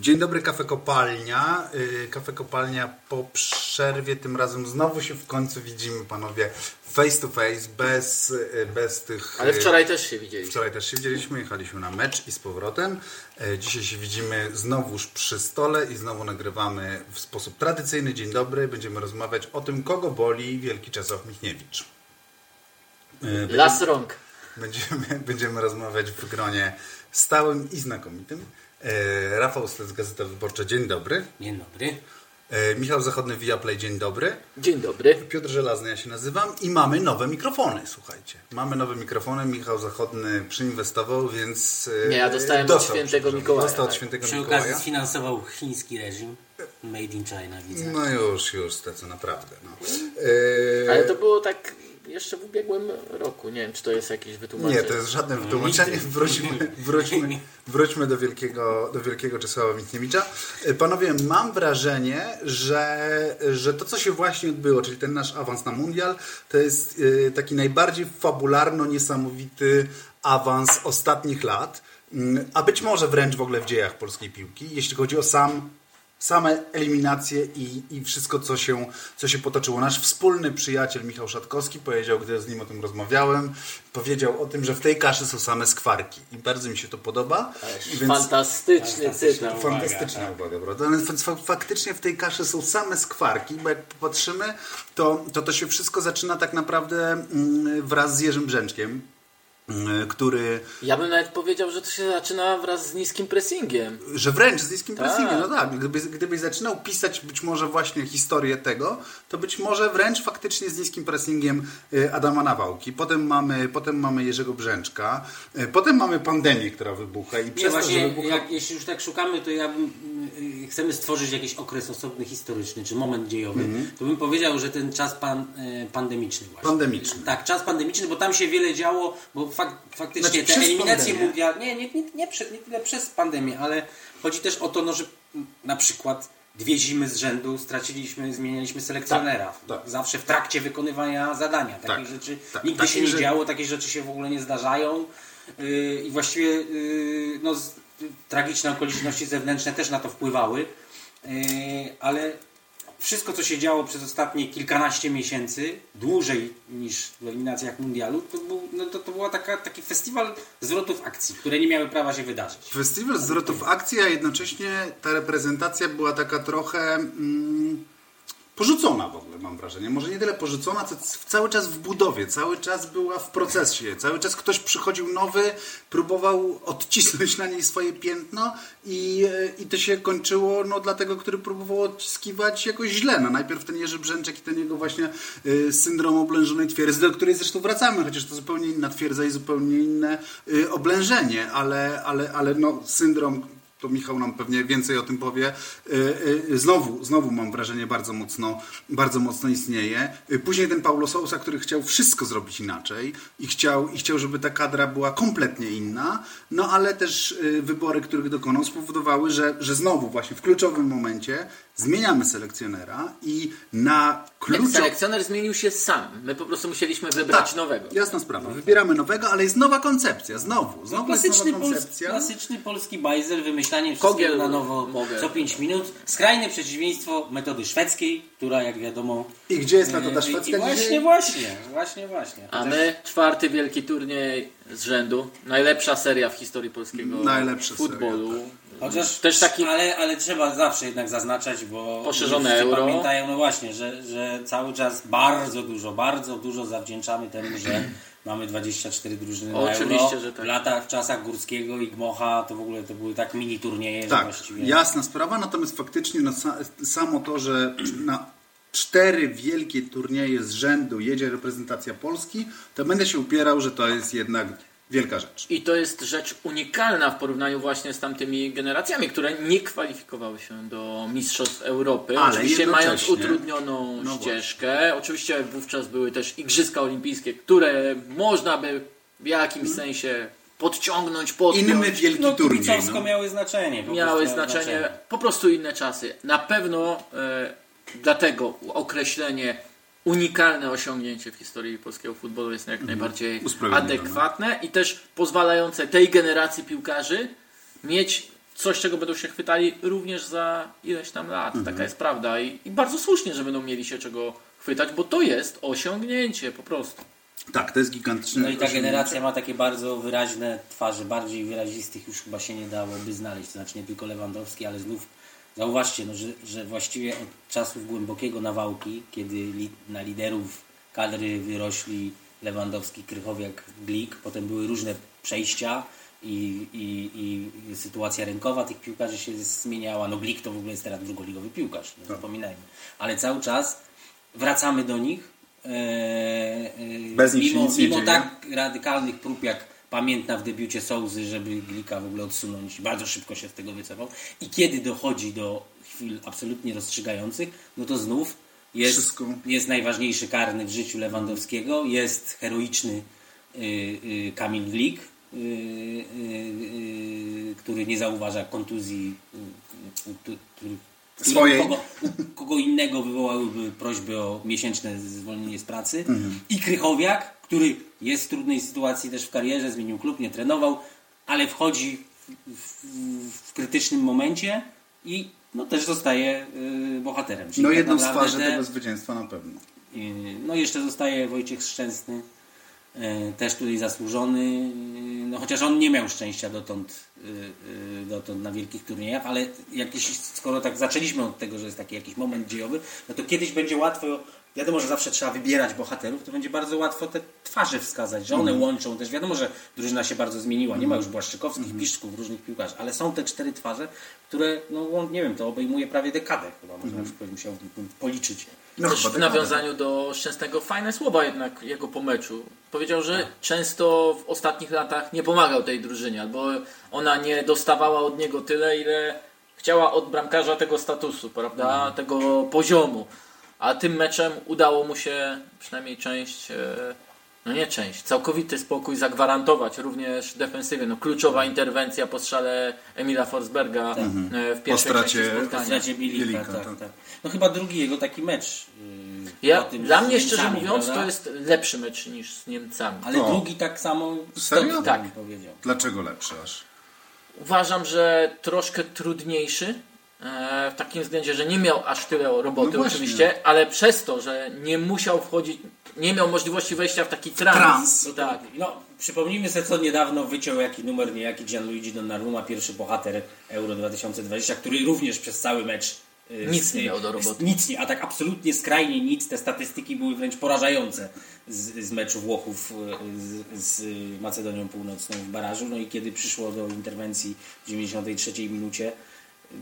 Dzień dobry, Kafe Kopalnia. Y, Kafe Kopalnia po przerwie, tym razem znowu się w końcu widzimy, panowie, face to face, bez, y, bez tych... Ale y, wczoraj też się widzieliśmy. Wczoraj też się widzieliśmy, jechaliśmy na mecz i z powrotem. Dzisiaj się widzimy znowuż przy stole i znowu nagrywamy w sposób tradycyjny. Dzień dobry, będziemy rozmawiać o tym, kogo boli Wielki Czesław Michniewicz. Las rąk. Będziemy, będziemy rozmawiać w gronie stałym i znakomitym. E, Rafał Stec, Gazeta Wyborcza, dzień dobry. Dzień dobry. E, Michał Zachodny, Viaplay, dzień dobry. Dzień dobry. Piotr Żelazny, ja się nazywam i mamy nowe mikrofony, słuchajcie. Mamy nowe mikrofony, Michał Zachodny przyinwestował, więc... e, Nie, ja dostałem od dostał, świętego przepraszam, Mikołaja, Dostał od tak. świętego Przy Mikołaja. okazji sfinansował chiński reżim. Made in China, widzę. No już, już, Stecu, naprawdę. No. E, Ale to było tak jeszcze w ubiegłym roku. Nie wiem, czy to jest jakieś wytłumaczenie. Nie, to jest żadne wytłumaczenie. Wróćmy, wróćmy, wróćmy do wielkiego, do wielkiego Czesława Michniewicza. E, Panowie, mam wrażenie, że, że to, co się właśnie odbyło, czyli ten nasz awans na mundial, to jest e, taki najbardziej fabularno-niesamowity awans ostatnich lat, Mm, a być może wręcz w ogóle w dziejach polskiej piłki, jeśli chodzi o sam same eliminacje i, i wszystko, co się, co się potoczyło. Nasz wspólny przyjaciel Michał Szatkowski powiedział, gdy z nim o tym rozmawiałem, powiedział o tym, że w tej kaszy są same skwarki. I bardzo mi się to podoba. Ależ Fantastyczny Fantastyczna cytat. Fantastyczna tak. uwaga, prawda? Ale fa- fa- faktycznie w tej kaszy są same skwarki, bo jak popatrzymy, to to, to się wszystko zaczyna tak naprawdę mm, wraz z Jerzym Brzęczkiem, który Ja bym nawet powiedział, że to się zaczyna wraz z niskim pressingiem. Że wręcz z niskim Tak. pressingiem, no tak. Gdybyś, gdybyś zaczynał pisać być może właśnie historię tego, to być może wręcz faktycznie z niskim pressingiem y, Adama Nawałki. Potem mamy, potem mamy Jerzego Brzęczka. y, Potem mamy pandemię, która wybucha i przez to, wybucha... jak, jeśli już tak szukamy, to ja bym, y, chcemy stworzyć jakiś okres osobny historyczny, czy moment dziejowy, to bym powiedział, że ten czas pan, y, pandemiczny właśnie. Pandemiczny. Tak, czas pandemiczny, bo tam się wiele działo, bo fak, faktycznie Znaczy, te eliminacje mundialne, nie, nie, nie, nie, prze, nie tyle przez pandemię, ale chodzi też o to, no, że na przykład dwie zimy z rzędu straciliśmy, zmienialiśmy selekcjonera. tak. Zawsze w trakcie wykonywania zadania. Takich Tak, rzeczy tak. nigdy się nie rzeczy- działo, takie rzeczy się w ogóle nie zdarzają. Yy, I właściwie yy, no, tragiczne okoliczności zewnętrzne też na to wpływały. Yy, ale wszystko, co się działo przez ostatnie kilkanaście miesięcy, dłużej niż w eliminacjach mundialu, to był, no, to, to była taka, taki festiwal zwrotów akcji, które nie miały prawa się wydarzyć. Festiwal zwrotów akcji, a jednocześnie ta reprezentacja była taka trochę mm, porzucona w ogóle, mam wrażenie. Może nie tyle porzucona, co cały czas w budowie, cały czas była w procesie, cały czas ktoś przychodził nowy, próbował odcisnąć na niej swoje piętno i, e, i to się kończyło no, dla tego, który próbował odciskiwać jakoś źle. No, najpierw ten Jerzy Brzęczek i ten jego właśnie y, syndrom oblężonej twierdzy, do której zresztą wracamy, chociaż to zupełnie inna twierdza i zupełnie inne y, oblężenie, ale, ale, ale no, syndrom to Michał nam pewnie więcej o tym powie. Y, y, Znowu, znowu mam wrażenie, bardzo mocno, bardzo mocno istnieje. Y, Później ten Paulo Sousa, który chciał wszystko zrobić inaczej i chciał, i chciał, żeby ta kadra była kompletnie inna, no ale też wybory, których dokonał, spowodowały, że, że znowu właśnie w kluczowym momencie zmieniamy selekcjonera i na Nie, kluczowym... selekcjoner zmienił się sam. My po prostu musieliśmy wybrać Tak, nowego. Jasna sprawa. Wybieramy nowego, ale jest nowa koncepcja. Znowu. Znowu Klasyczny, jest nowa pols, koncepcja. klasyczny polski bajzel, wymyślanie wszystkiego Kogiel na nowo mogę. co 5 minut. Skrajne przeciwieństwo metody szwedzkiej, która jak wiadomo... I gdzie jest metoda e, szwedzka I właśnie, dzisiaj? właśnie, właśnie, właśnie. A my czwarty wielki turniej z rzędu. Najlepsza seria w historii polskiego Najlepsza futbolu. seria, Chociaż Też taki ale, ale trzeba zawsze jednak zaznaczać, bo Poszerzone euro. pamiętają, no właśnie, że, że cały czas bardzo dużo, bardzo dużo zawdzięczamy temu, że mamy 24 drużyny na Oczywiście, euro. że tak. W latach, w czasach Górskiego i Gmocha to w ogóle to były tak mini turnieje, Tak, właściwie... jasna sprawa, natomiast faktycznie no, sa, samo to, że na cztery wielkie turnieje z rzędu jedzie reprezentacja Polski, to będę się upierał, że to jest jednak wielka rzecz. I to jest rzecz unikalna w porównaniu właśnie z tamtymi generacjami, które nie kwalifikowały się do Mistrzostw Europy. Ale Oczywiście mając utrudnioną No ścieżkę. Oczywiście wówczas były też Igrzyska Olimpijskie, które można by w jakimś sensie podciągnąć, podpiąć. Inny wielki No turniej. No. miały znaczenie. miały prostu znaczenie, po prostu inne czasy. Na pewno e, dlatego określenie unikalne osiągnięcie w historii polskiego futbolu jest jak najbardziej Mhm. Usprawiedliwione. adekwatne i też pozwalające tej generacji piłkarzy mieć coś, czego będą się chwytali również za ileś tam lat. Taka jest prawda. I, I bardzo słusznie, że będą mieli się czego chwytać, bo to jest osiągnięcie po prostu. Tak, to jest gigantyczne No i ta generacja ma takie bardzo wyraźne twarze, bardziej wyrazistych już chyba się nie dałoby znaleźć. To znaczy nie tylko Lewandowski, ale znów zauważcie, no, że, że właściwie od czasów głębokiego nawałki, kiedy li, na liderów kadry wyrośli Lewandowski, Krychowiak, Glik, potem były różne przejścia i, i, i sytuacja rynkowa tych piłkarzy się zmieniała. No Glik to w ogóle jest teraz drugoligowy piłkarz, nie zapominajmy. Ale cały czas wracamy do nich. E, e, Bez nich się mimo, nic nie mimo dzieje. tak radykalnych prób jak pamiętna w debiucie Sołzy, żeby Glika w ogóle odsunąć. Bardzo szybko się z tego wycofał. I kiedy dochodzi do chwil absolutnie rozstrzygających, no to znów jest, Wszystko. jest najważniejszy karny w życiu Lewandowskiego, jest heroiczny y, y, Kamil Glik, y, y, y, który nie zauważa kontuzji, y, y, który, Swojej. Kogo, kogo innego wywołałyby prośby o miesięczne zwolnienie z pracy. Mhm. I Krychowiak, który jest w trudnej sytuacji też w karierze, zmienił klub, nie trenował, ale wchodzi w, w, w krytycznym momencie i no, też zostaje y, bohaterem. Czyli No tak jedną z twarzy te- tego zwycięstwa na pewno. Yy, No jeszcze zostaje Wojciech Szczęsny, yy, też tutaj zasłużony, yy, no chociaż on nie miał szczęścia dotąd, yy, yy, dotąd na wielkich turniejach, ale jakiś, skoro tak zaczęliśmy od tego, że jest taki jakiś moment dziejowy, no to kiedyś będzie łatwo, wiadomo, że zawsze trzeba wybierać bohaterów, to będzie bardzo łatwo te twarze wskazać, że one łączą. Też, wiadomo, że drużyna się bardzo zmieniła, nie ma już Błaszczykowskich, Piszczków, różnych piłkarzy, ale są te cztery twarze, które, no łą- nie wiem, to obejmuje prawie dekadę chyba, można już musiał policzyć. No, w tak nawiązaniu do Szczęsnego fajne słowa jednak jego po meczu. Powiedział, że często w ostatnich latach nie pomagał tej drużynie, albo ona nie dostawała od niego tyle, ile chciała od bramkarza tego statusu, prawda, tego poziomu. A tym meczem udało mu się przynajmniej część, e, no nie część, całkowity spokój zagwarantować również defensywie. No, kluczowa interwencja po strzale Emila Forsberga e, w pierwszej stracie- części spotkania. stracie Bielika, Bielika, tak, tak. tak. No chyba drugi jego taki mecz. yy, Ja, po tym dla mnie szczerze Niemcami, mówiąc prawda? to jest lepszy mecz niż z Niemcami. Ale O. drugi tak samo Serio? Tak. Dlaczego lepszy aż? Uważam, że troszkę trudniejszy. E, W takim względzie, że nie miał aż tyle roboty No oczywiście, ale przez to, że nie musiał wchodzić, nie miał możliwości wejścia w taki trans. Trans. Tak. No, przypomnijmy sobie, co niedawno wyciął jaki numer niejaki Gianluigi Donnarumma, pierwszy bohater Euro 2020, który również przez cały mecz yy, Nic z- nie miał do roboty. Nic nie, a tak absolutnie skrajnie nic. Te statystyki były wręcz porażające z, z meczu Włochów yy, z, z Macedonią Północną w barażu. No i kiedy przyszło do interwencji w 93 minucie,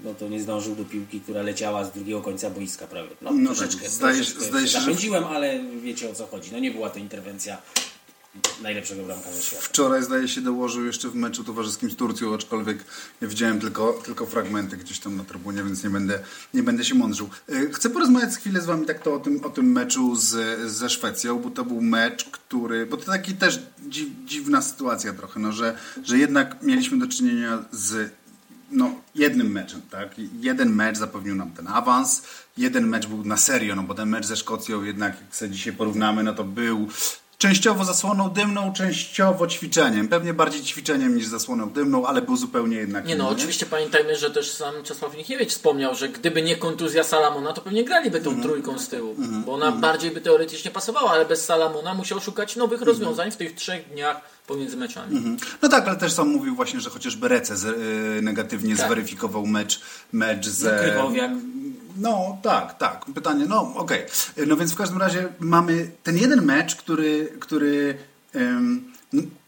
no to nie zdążył do piłki, która leciała z drugiego końca boiska prawie. No, No troszeczkę, tak, zdaje się- troszeczkę zdaje się, że- zapędziłem, ale wiecie o co chodzi. No nie była to interwencja najlepszego bramkarza świata. Wczoraj zdaje się dołożył jeszcze w meczu towarzyskim z Turcją, aczkolwiek ja widziałem tylko, tylko fragmenty gdzieś tam na trybunie, więc nie będę, nie będę się mądrzył. Y, Chcę porozmawiać chwilę z wami tak to o tym, o tym meczu z, ze Szwecją, bo to był mecz, który, bo to taki też dziw, dziwna sytuacja trochę, no, że, że jednak mieliśmy do czynienia z no, jednym meczem, tak? Jeden mecz zapewnił nam ten awans, jeden mecz był na serio, no bo ten mecz ze Szkocją jednak, jak sobie dzisiaj porównamy, no to był częściowo zasłoną dymną, częściowo ćwiczeniem. Pewnie bardziej ćwiczeniem niż zasłoną dymną, ale był zupełnie jednak Nie no, inny. oczywiście pamiętajmy, że też sam Czesław Michniewicz wspomniał, że gdyby nie kontuzja Salamona, to pewnie graliby tą trójką z tyłu, bo ona bardziej by teoretycznie pasowała, ale bez Salamona musiał szukać nowych rozwiązań w tych trzech dniach pomiędzy meczami. No tak, ale też sam mówił właśnie, że chociażby Rece z, y, negatywnie Tak. zweryfikował mecz, mecz z... Krychowiak. No tak, tak. Pytanie, no okej. No więc w każdym razie mamy ten jeden mecz, który, który n-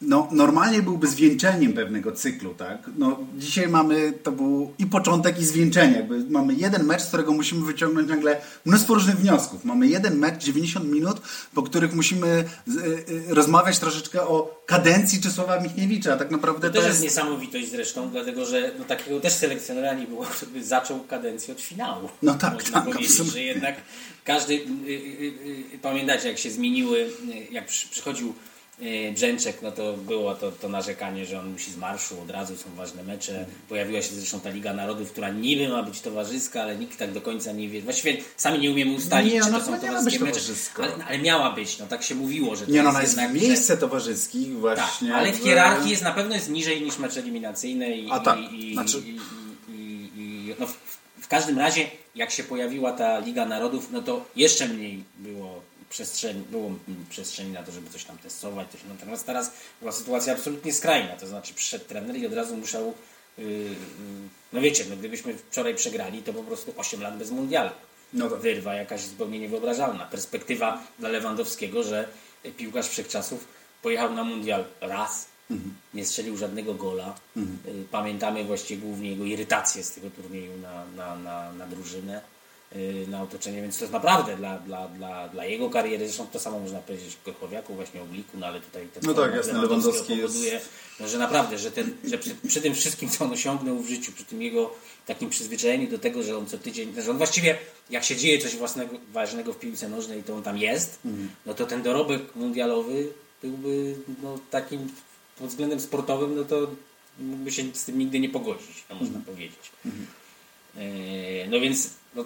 no, normalnie byłby zwieńczeniem pewnego cyklu, tak? No, dzisiaj mamy, to był i początek i zwieńczenie. Jakby mamy jeden mecz, z którego musimy wyciągnąć nagle mnóstwo różnych wniosków. Mamy jeden mecz, 90 minut, po których musimy y, y, rozmawiać troszeczkę o kadencji Czesława Michniewicza. Tak naprawdę To to, też jest... jest niesamowitość zresztą, dlatego że no, takiego też selekcjonera nie było, żeby zaczął kadencję od finału. No tak, Można tak, powiedzieć, absolutnie. że jednak każdy, y, y, y, y, pamiętacie jak się zmieniły, y, jak przy, przychodził Brzęczek, no to było to, to narzekanie, że on musi z marszu, od razu są ważne mecze. Pojawiła się zresztą ta Liga Narodów, która niby ma być towarzyska, ale nikt tak do końca nie wie. Właściwie sami nie umiemy ustalić, Nie, czy ona to są towarzyskie mecze. Ale, ale miała być, no tak się mówiło, że to Nie no, jest jednak, w że- miejsce towarzyskich tak, właśnie. ale w hierarchii jest na pewno jest niżej niż mecze eliminacyjne i, A tak, i, i, znaczy- i no w, w każdym razie jak się pojawiła ta Liga Narodów, no to jeszcze mniej było przestrzeni, było przestrzeni na to, żeby coś tam testować. Coś, natomiast teraz była sytuacja absolutnie skrajna, to znaczy przyszedł trener i od razu musiał yy, yy, no wiecie, no gdybyśmy wczoraj przegrali, to po prostu 8 lat bez mundialu. No tak. Wyrwa jakaś zupełnie niewyobrażalna. Perspektywa dla Lewandowskiego, że piłkarz wszechczasów pojechał na mundial raz, nie strzelił żadnego gola. Y, Pamiętamy właściwie głównie jego irytację z tego turnieju na, na, na, na drużynę, y, na otoczenie, więc to jest naprawdę dla, dla, dla, dla jego kariery, zresztą to samo można powiedzieć o Krychowiaku, właśnie o Gliku, no ale tutaj ten No tak, jasne, Lewandowski Lewandowski jest- no, że naprawdę, że, ten, że przy, przy tym wszystkim, co on osiągnął w życiu, przy tym jego takim przyzwyczajeniu do tego, że on co tydzień, że on właściwie, jak się dzieje coś własnego, ważnego w piłce nożnej, to on tam jest, no to ten dorobek mundialowy byłby no, takim pod względem sportowym, no to mógłby się z tym nigdy nie pogodzić, no, można powiedzieć. E, No więc, no,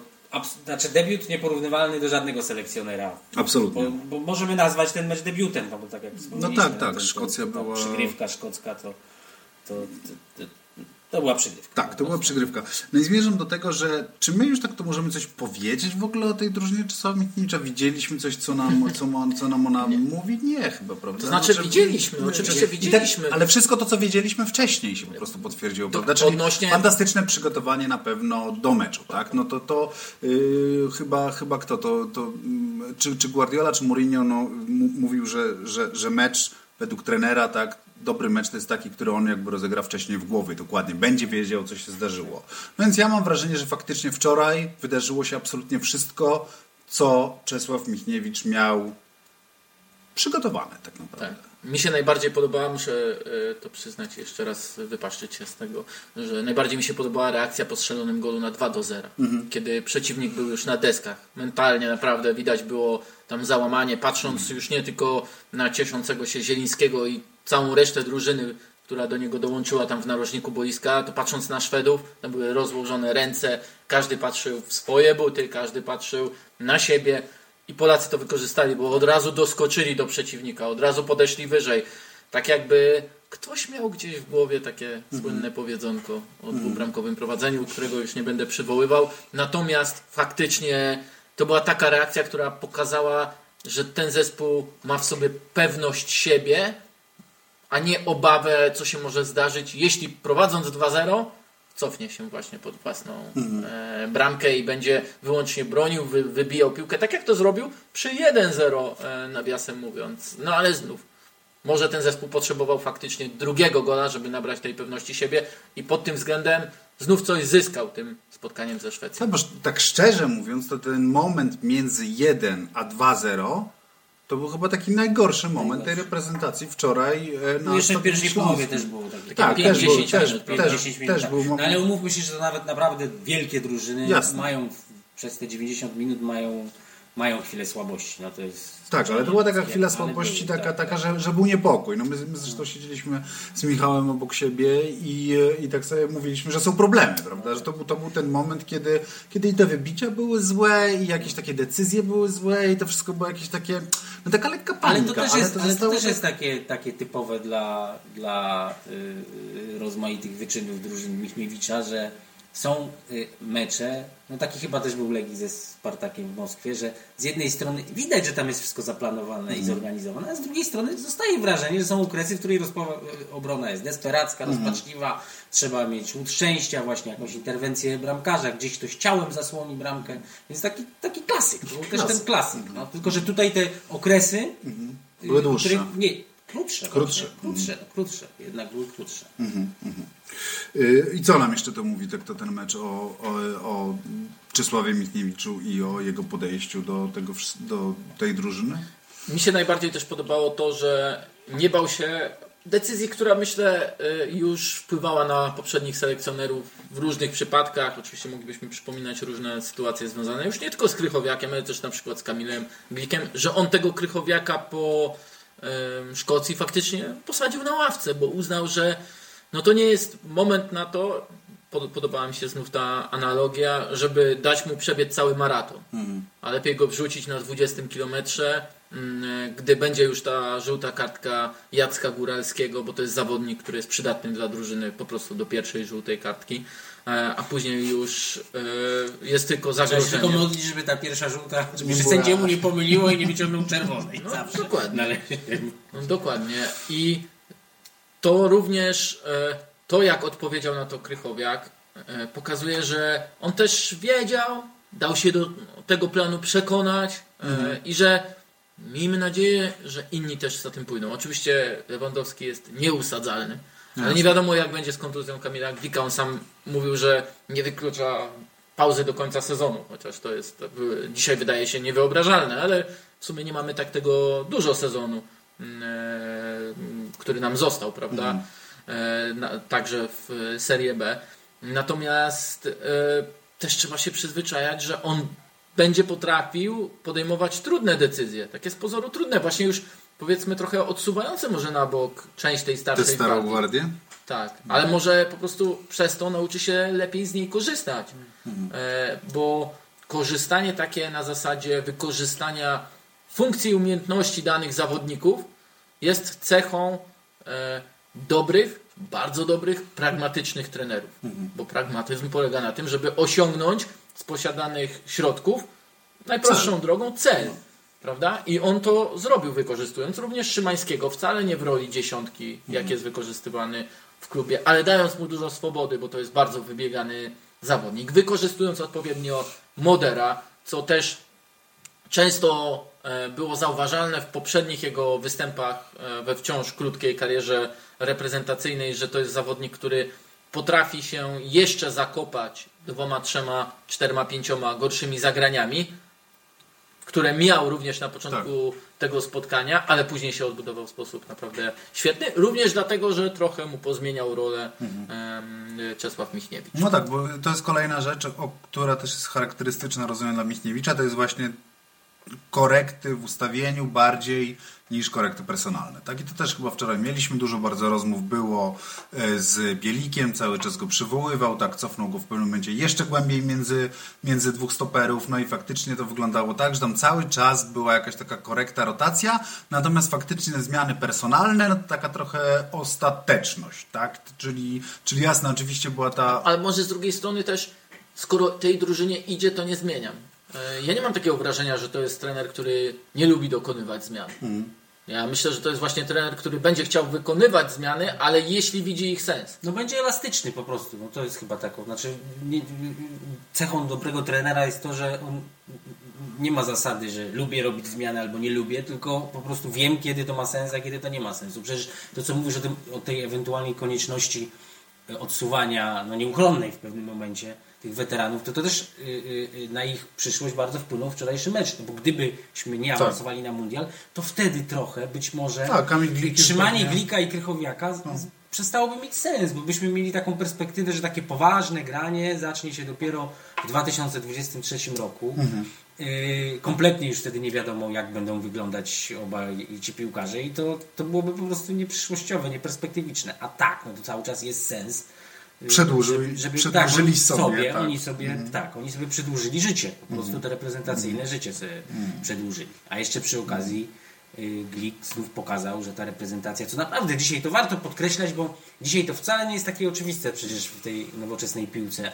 znaczy debiut nieporównywalny do żadnego selekcjonera. Absolutnie. Bo, bo możemy nazwać ten mecz debiutem, no bo tak jak wspomnieliśmy. tak, tak, to- to- Szkocja była- Przygrywka szkocka to, to, to, to, to była przygrywka. Tak, to była przygrywka. No i zmierzam do tego, że czy my już tak to możemy coś powiedzieć w ogóle o tej drużynie Mitnicza? Widzieliśmy coś, co nam, co, co nam ona mówi? Nie, chyba, prawda? To znaczy Znaczy, widzieliśmy, nie, oczywiście i widzieliśmy. Tak, ale wszystko to, co wiedzieliśmy wcześniej się po prostu potwierdziło, To prawda? Czyli odnośnie- fantastyczne przygotowanie na pewno do meczu, tak? No to to yy, chyba, chyba kto to, to mm, czy, czy Guardiola, czy Mourinho no, mówił, że, że, że mecz według trenera, tak, dobry mecz to jest taki, który on jakby rozegra wcześniej w głowie, dokładnie, będzie wiedział, co się zdarzyło. No więc ja mam wrażenie, że faktycznie wczoraj wydarzyło się absolutnie wszystko, co Czesław Michniewicz miał przygotowane tak naprawdę. Tak. Mi się najbardziej podobała, muszę e, to przyznać jeszcze raz, wypaszczyć się z tego, że najbardziej mi się podobała reakcja po strzelonym golu na 2 do 0. Kiedy przeciwnik był już na deskach. Mentalnie naprawdę widać było tam załamanie, patrząc już nie tylko na cieszącego się Zielińskiego i całą resztę drużyny, która do niego dołączyła tam w narożniku boiska, to patrząc na Szwedów, tam były rozłożone ręce, każdy patrzył w swoje buty, każdy patrzył na siebie. I Polacy to wykorzystali, bo od razu doskoczyli do przeciwnika, od razu podeszli wyżej. Tak jakby ktoś miał gdzieś w głowie takie słynne powiedzonko o dwubramkowym prowadzeniu, którego już nie będę przywoływał. Natomiast faktycznie to była taka reakcja, która pokazała, że ten zespół ma w sobie pewność siebie, a nie obawę, co się może zdarzyć, jeśli prowadząc 2-0 cofnie się właśnie pod własną e, bramkę i będzie wyłącznie bronił, wy, wybijał piłkę, tak jak to zrobił przy 1-0, e, nawiasem mówiąc. No ale znów, może ten zespół potrzebował faktycznie drugiego gola, żeby nabrać tej pewności siebie i pod tym względem znów coś zyskał tym spotkaniem ze Szwecją. Tak, bo tak szczerze mówiąc, to ten moment między 1 a 2-0 to był chyba taki najgorszy moment tej reprezentacji wczoraj e, na No jeszcze w pierwszej połowie też było takie. Tak, pięć, też, był, dziesięć też, minut, też, 10 minut. też tak. był no, ale umówmy się, że to nawet naprawdę wielkie drużyny Jasne. mają przez te 90 minut mają, mają chwilę słabości. No to jest Tak, ale to była taka Ale chwila słabości, tak, taka, tak. taka że, że był niepokój. No my, my zresztą siedzieliśmy z Michałem obok siebie i, i tak sobie mówiliśmy, że są problemy, prawda? Że to był, to był ten moment, kiedy, kiedy i te wybicia były złe i jakieś takie decyzje były złe i to wszystko było jakieś takie, no taka lekka Ale panika. to też jest, ale to zostało też tak- jest takie, takie typowe dla, dla y, rozmaitych wyczynów drużyn Michniewicza, że są y, mecze, no taki chyba też był Legii ze Spartakiem w Moskwie, że z jednej strony widać, że tam jest wszystko zaplanowane i zorganizowane, a z drugiej strony zostaje wrażenie, że są okresy, w której rozpowa- obrona jest desperacka, rozpaczliwa, trzeba mieć łód szczęścia, właśnie jakąś interwencję bramkarza, gdzieś ktoś ciałem zasłoni bramkę, więc taki, taki klasyk, to był też ten klasyk, no, tylko że tutaj te okresy y, Były dłuższe. których- nie, krótsze. Krótsze. właśnie, Krótsze, no, krótsze. Jednak były krótsze. Y, I co nam jeszcze to mówi, tak to ten mecz o, o, o Czesławie Michniewiczu i o jego podejściu do, tego, do tej drużyny? Mi się najbardziej też podobało to, że nie bał się decyzji, która myślę y, już wpływała na poprzednich selekcjonerów w różnych przypadkach. Oczywiście moglibyśmy przypominać różne sytuacje związane już nie tylko z Krychowiakiem, ale też na przykład z Kamilem Glikiem, że on tego Krychowiaka po Szkocji faktycznie posadził na ławce, bo uznał, że no to nie jest moment na to, pod- podobała mi się znów ta analogia, żeby dać mu przebiec cały maraton. A lepiej go wrzucić na 20 kilometrze, mm, gdy będzie już ta żółta kartka Jacka Góralskiego, bo to jest zawodnik, który jest przydatny dla drużyny po prostu do pierwszej żółtej kartki, e, a później już e, jest tylko Trzeba się tylko zagrożenie. modlić, żeby ta pierwsza żółta, żeby się sędziemu nie pomyliło i nie wyciągnął czerwonej. No, Zawsze. dokładnie. No, dokładnie. I to również, e, to jak odpowiedział na to Krychowiak, e, pokazuje, że on też wiedział, dał się do tego planu przekonać e, i że miejmy nadzieję, że inni też za tym pójdą. Oczywiście Lewandowski jest nieusadzalny, ale nie wiadomo jak będzie z kontuzją Kamila Glika. On sam mówił, że nie wyklucza pauzy do końca sezonu, chociaż to jest dzisiaj wydaje się niewyobrażalne, ale w sumie nie mamy tak tego dużo sezonu, który nam został, prawda? E, na, także w e, Serie B. Natomiast e, też trzeba się przyzwyczajać, że on będzie potrafił podejmować trudne decyzje. Takie z pozoru trudne, właśnie już powiedzmy trochę odsuwające może na bok część tej Tę starszej starą gwardii. gwardię? Tak, ale może po prostu przez to nauczy się lepiej z niej korzystać. E, bo korzystanie takie na zasadzie wykorzystania funkcji i umiejętności danych zawodników jest cechą e, dobrych, bardzo dobrych, pragmatycznych trenerów. Bo pragmatyzm polega na tym, żeby osiągnąć z posiadanych środków najprostszą drogą cel. Prawda? I on to zrobił, wykorzystując również Szymańskiego, wcale nie w roli dziesiątki, jak jest wykorzystywany w klubie, ale dając mu dużo swobody, bo to jest bardzo wybiegany zawodnik, wykorzystując odpowiednio Modera, co też często było zauważalne w poprzednich jego występach e, we wciąż krótkiej karierze reprezentacyjnej, że to jest zawodnik, który potrafi się jeszcze zakopać dwoma, trzema, czterema, pięcioma gorszymi zagraniami, które miał również na początku tego spotkania, ale później się odbudował w sposób naprawdę świetny. Również dlatego, że trochę mu pozmieniał rolę em, Czesław Michniewicz. No tak, bo to jest kolejna rzecz, która też jest charakterystyczna, rozumiem, dla Michniewicza, to jest właśnie korekty w ustawieniu bardziej niż korekty personalne. Tak i to też chyba wczoraj mieliśmy, dużo bardzo rozmów było e, z Bielikiem, cały czas go przywoływał, tak cofnął go w pewnym momencie jeszcze głębiej między, między dwóch stoperów, no i faktycznie to wyglądało tak, że tam cały czas była jakaś taka korekta, rotacja, natomiast faktycznie zmiany personalne, no to taka trochę ostateczność, tak, czyli, czyli jasne, oczywiście była ta Ale może z drugiej strony też, skoro tej drużynie idzie, to nie zmieniam. E, Ja nie mam takiego wrażenia, że to jest trener, który nie lubi dokonywać zmian. Ja myślę, że to jest właśnie trener, który będzie chciał wykonywać zmiany, ale jeśli widzi ich sens. No będzie elastyczny po prostu. No to jest chyba taką. Znaczy, nie, cechą dobrego trenera jest to, że on nie ma zasady, że lubię robić zmiany albo nie lubię, tylko po prostu wiem, kiedy to ma sens, a kiedy to nie ma sensu. Przecież to, co mówisz o, tym, o tej ewentualnej konieczności e, odsuwania, no nieuchronnej w pewnym momencie tych weteranów, to to też y, y, y, na ich przyszłość bardzo wpłynął wczorajszy mecz. No bo gdybyśmy nie awansowali na mundial, to wtedy trochę być może Tak, trzymanie Glika i Krychowiaka z, przestałoby mieć sens, bo byśmy mieli taką perspektywę, że takie poważne granie zacznie się dopiero w 2023 roku. Yy, kompletnie już wtedy nie wiadomo, jak będą wyglądać obaj ci piłkarze i to, to byłoby po prostu nieprzyszłościowe, nieperspektywiczne. A tak, no to cały czas jest sens. Yy, Przedłużyli- przedłużyli oni sobie, tak. Oni sobie, tak, oni sobie przedłużyli życie. Po Mhm. prostu to reprezentacyjne życie sobie przedłużyli. A jeszcze przy okazji yy, Glik znów pokazał, że ta reprezentacja, co naprawdę dzisiaj to warto podkreślać, bo dzisiaj to wcale nie jest takie oczywiste przecież w tej nowoczesnej piłce,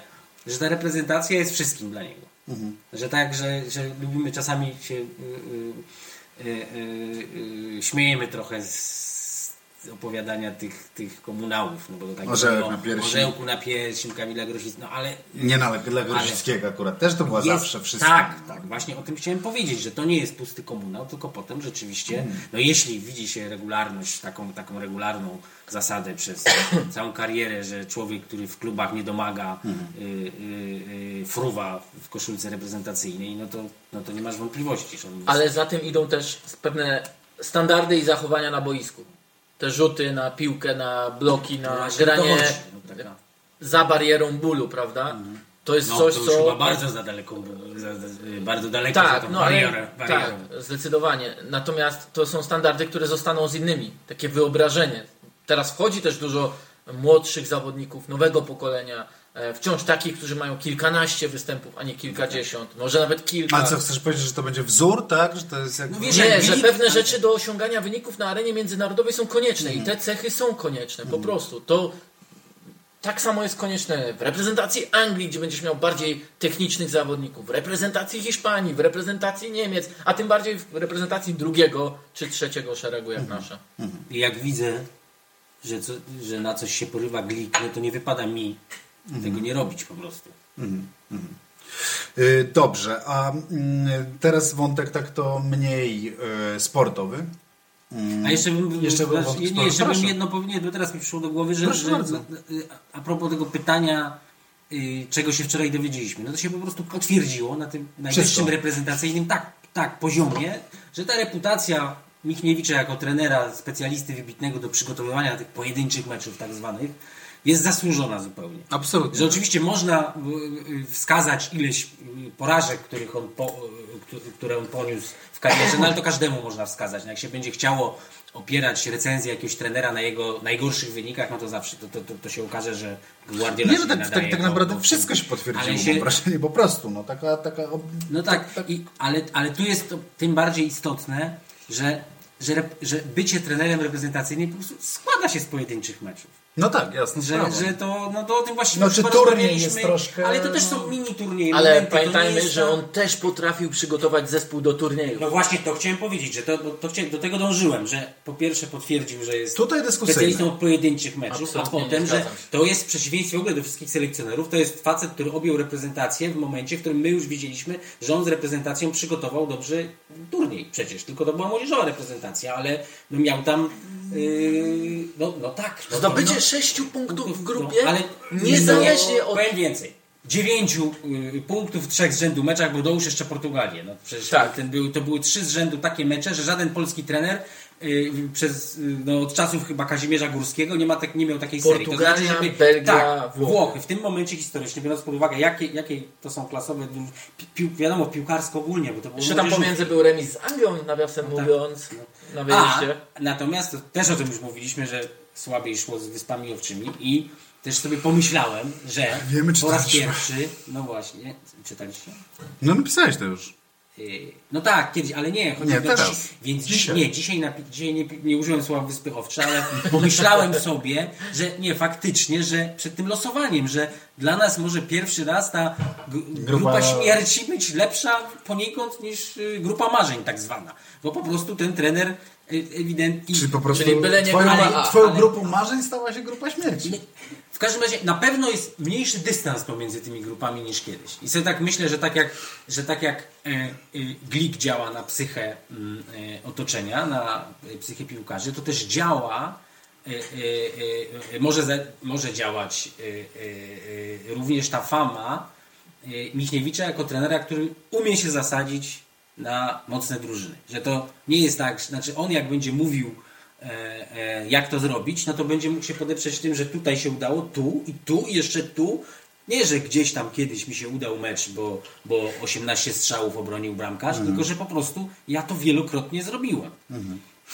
że ta reprezentacja jest wszystkim dla niego. Mhm. Że tak, że, że lubimy czasami się y, y, y, y, y, śmiejemy trochę z opowiadania tych, tych komunałów, no bo to tak Orzełek było, na piersi. Orzełku na piersi, Kamila Grosickiego, no ale Nie na dla Grosickiego akurat. Też to była jest, zawsze wszystko. Tak, tak. Właśnie o tym chciałem powiedzieć, że to nie jest pusty komunał, tylko potem rzeczywiście, Mm. no jeśli widzi się regularność, taką, taką regularną zasadę przez całą karierę, że człowiek, który w klubach nie domaga, Mm. y, y, y, fruwa w koszulce reprezentacyjnej, no to, no to nie masz wątpliwości. Że on Ale za tym idą też pewne standardy i zachowania na boisku. Te rzuty na piłkę, na bloki, na właśnie granie dochodzi, no, za barierą bólu, prawda? To to jest No, coś, to co... chyba bardzo za daleko, za, za, bardzo daleko za Tak, tą no barierę. ale, barierą. tak, zdecydowanie. Natomiast to są standardy, które zostaną z innymi. Takie wyobrażenie. Teraz wchodzi też dużo młodszych zawodników, nowego pokolenia. E, Wciąż takich, którzy mają kilkanaście występów, a nie kilkadziesiąt. Może nawet kilka. A co, chcesz powiedzieć, że to będzie wzór, tak? Że to jest jak... No wiesz, Nie, że pewne rzeczy do osiągania wyników na arenie międzynarodowej są konieczne i te cechy są konieczne, po prostu. To tak samo jest konieczne w reprezentacji Anglii, gdzie będziesz miał bardziej technicznych zawodników, w reprezentacji Hiszpanii, w reprezentacji Niemiec, a tym bardziej w reprezentacji drugiego czy trzeciego szeregu jak nasza. I jak widzę, że, co, że na coś się porywa glik, no to nie wypada mi tego nie robić po prostu. Y, Dobrze, a mm, teraz wątek tak to mniej y, sportowy. A jeszcze bym, Jeszcze bym nie, jeszcze bym jedno powiedział, bo teraz mi przyszło do głowy, że, że a propos tego pytania, y, czego się wczoraj dowiedzieliśmy, no to się po prostu potwierdziło na tym najwyższym reprezentacyjnym tak, tak poziomie, że ta reputacja Michniewicza jako trenera, specjalisty wybitnego do przygotowywania tych pojedynczych meczów tak zwanych, jest zasłużona zupełnie. Absolutnie. Że oczywiście można y, y, wskazać ileś y, porażek, których on po, któ- które on poniósł w karierze, no ale to każdemu można wskazać. No Jak się będzie chciało opierać recenzję jakiegoś trenera na jego najgorszych wynikach, no to zawsze to, to, to, to się okaże, że Guardiola Nie, no tak, nadaje tak, tak naprawdę do- wszystko się potwierdziło, Ale się- mam wrażenie, po prostu. No, taka, taka, No tak, I, ale, ale tu jest to tym bardziej istotne, że, że, że bycie trenerem reprezentacyjnym po prostu składa się z pojedynczych meczów. No tak, jasne. Że, że to, no to o tym właściwie No, czy turniej jest troszkę, Ale to też są mini turnieje. Ale momenty, pamiętajmy, jest że on też potrafił przygotować zespół do turnieju. No właśnie to chciałem powiedzieć, że to, to chciałem, do tego dążyłem, że po pierwsze potwierdził, że jest Tutaj specjalistą od pojedynczych meczów, Absolutnie a potem, że to jest w przeciwieństwie w ogóle do wszystkich selekcjonerów, to jest facet, który objął reprezentację w momencie, w którym my już widzieliśmy, że on z reprezentacją przygotował dobrze turniej przecież, tylko to była młodzieżowa reprezentacja, ale no miał tam yy, no, no tak. No, Zdobycie no, sześciu punktów w no, grupie, ale niezależnie od... Powiem więcej. Dziewięciu y, punktów w trzech z rzędu meczach, bo dołóż jeszcze Portugalię. No, przecież Tak. ten był, to były trzy z rzędu takie mecze, że żaden polski trener y, przez, y, no, od czasów chyba Kazimierza Górskiego nie, ma tak, nie miał takiej serii. Portugalia, Belgia, tak, Włochy. Włochy. W tym momencie historycznie, biorąc pod uwagę, jakie, jakie to są klasowe, pi, pił, wiadomo, piłkarsko ogólnie, bo to było Jeszcze tam pomiędzy był remis z Anglią, nawiasem tak. mówiąc, na A, natomiast to też o tym już mówiliśmy, że słabiej szło z Wyspami Owczymi i też sobie pomyślałem, że Wiemy, po raz pierwszy, no właśnie, czytaliście? No napisałeś to już. Yy, No tak, kiedyś, ale nie. chodzi Nie, o- teraz. Dzi- więc Dzisiaj. nie, dzisiaj, napi- dzisiaj nie, nie użyłem słowa Wyspy Owcze, ale pomyślałem sobie, że nie, faktycznie, że przed tym losowaniem, że dla nas może pierwszy raz ta g- grupa, Grupa- śmierci być lepsza poniekąd niż y, grupa marzeń tak zwana. Bo po prostu ten trener y, ewidentnie... Czy po prostu Czyli byle nie twoją, grupa A, twoją ale- grupą marzeń stała się grupa śmierci. W każdym razie na pewno jest mniejszy dystans pomiędzy tymi grupami niż kiedyś. I sobie tak myślę, że tak jak, że tak jak e, e, Glik działa na psychę mm, e, otoczenia, na psychę piłkarzy, to też działa, może, może działać również ta fama Michniewicza jako trenera, który umie się zasadzić na mocne drużyny. Że to nie jest tak, znaczy on jak będzie mówił jak to zrobić, no to będzie mógł się podeprzeć tym, że tutaj się udało, tu i tu i jeszcze tu. Nie, że gdzieś tam kiedyś mi się udał mecz, bo, bo 18 strzałów obronił bramkarz, Mhm. tylko że po prostu ja to wielokrotnie zrobiłem.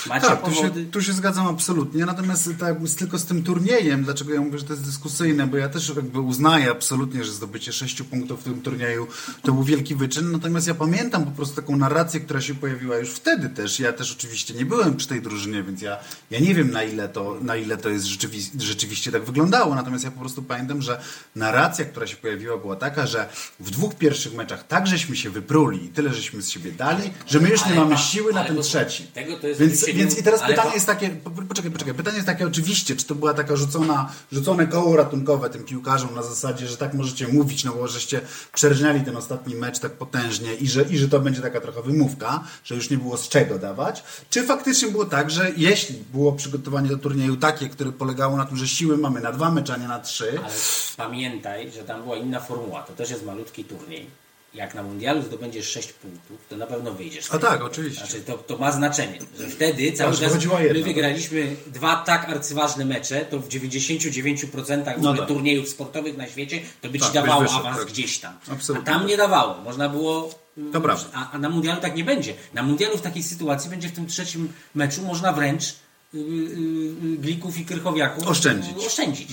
Macie Tak, tu się, tu się zgadzam absolutnie. Natomiast tak, tylko z tym turniejem, dlaczego ja mówię, że to jest dyskusyjne, bo ja też jakby uznaję absolutnie, że zdobycie sześciu punktów w tym turnieju to był wielki wyczyn. Natomiast ja pamiętam po prostu taką narrację, która się pojawiła już wtedy też. Ja też oczywiście nie byłem przy tej drużynie, więc ja, ja nie wiem na ile to, na ile to jest rzeczywi- rzeczywiście tak wyglądało. Natomiast ja po prostu pamiętam, że narracja, która się pojawiła była taka, że w dwóch pierwszych meczach tak żeśmy się wypruli i tyle żeśmy z siebie dali, że my już nie Ale mamy ma- siły na ten trzeci. tego to jest Więc, więc i teraz pytanie jest takie, po- poczekaj, poczekaj, pytanie jest takie oczywiście, czy to była taka rzucona, rzucone koło ratunkowe tym piłkarzom na zasadzie, że tak możecie mówić, no bo żeście przerżnęli ten ostatni mecz tak potężnie i że, i że to będzie taka trochę wymówka, że już nie było z czego dawać, czy faktycznie było tak, że jeśli było przygotowanie do turnieju takie, które polegało na tym, że siły mamy na dwa mecze, a nie na trzy, Ale pamiętaj, że tam była inna formuła. To też jest malutki turniej. Jak na mundialu zdobędziesz 6 punktów, to na pewno wyjdziesz. A tak, oczywiście. Znaczy to, to ma znaczenie, że wtedy cały czas my jedna. wygraliśmy dwa tak arcyważne mecze, to w 99% w No tak. turniejów sportowych na świecie to by ci Tak, dawało wyszedł, awans tak. gdzieś tam. Absolutnie. A tam nie dawało. Można było. mm, To prawda. A, a na mundialu tak nie będzie. Na mundialu w takiej sytuacji będzie w tym trzecim meczu można wręcz yy, yy, Glików i Krychowiaków Oszczędzić. yy, oszczędzić.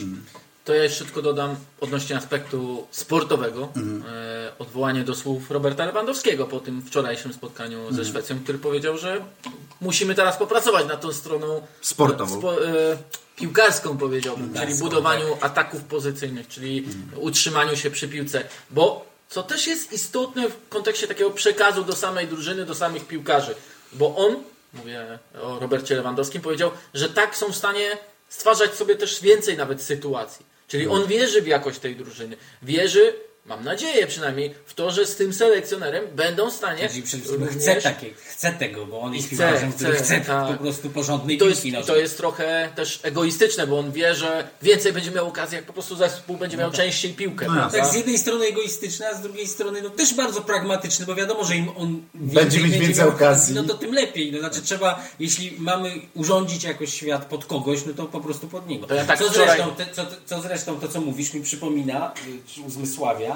To ja jeszcze tylko dodam odnośnie aspektu sportowego. E, odwołanie do słów Roberta Lewandowskiego po tym wczorajszym spotkaniu ze Szwecją, który powiedział, że musimy teraz popracować nad tą stroną Sportową. e, piłkarską powiedziałbym, czyli Piłkarską, budowaniu ataków pozycyjnych, czyli utrzymaniu się przy piłce. Bo co też jest istotne w kontekście takiego przekazu do samej drużyny, do samych piłkarzy. Bo on, mówię o Robercie Lewandowskim, powiedział, że tak są w stanie stwarzać sobie też więcej nawet sytuacji. Czyli on wierzy w jakość tej drużyny. Wierzy, mam nadzieję przynajmniej, w to, że z tym selekcjonerem będą w stanie Czyli przede wszystkim również- chce, takie, chce tego, bo on jest Chce, piłkarzem, który chce, tak. po prostu porządnej I to jest, to jest trochę też egoistyczne, bo on wie, że więcej będzie miał okazji, jak po prostu zespół będzie miał częściej piłkę. No? Tak, z jednej strony egoistyczny, a z drugiej strony no, też bardzo pragmatyczny, bo wiadomo, że im on Będzie mieć więcej okazji. No to tym lepiej. No, znaczy trzeba, jeśli mamy urządzić jakoś świat pod kogoś, no to po prostu pod niego. To ja tak co, wczoraj- zresztą, te, co, co zresztą to, co mówisz, mi przypomina, y, czy uzmysławia,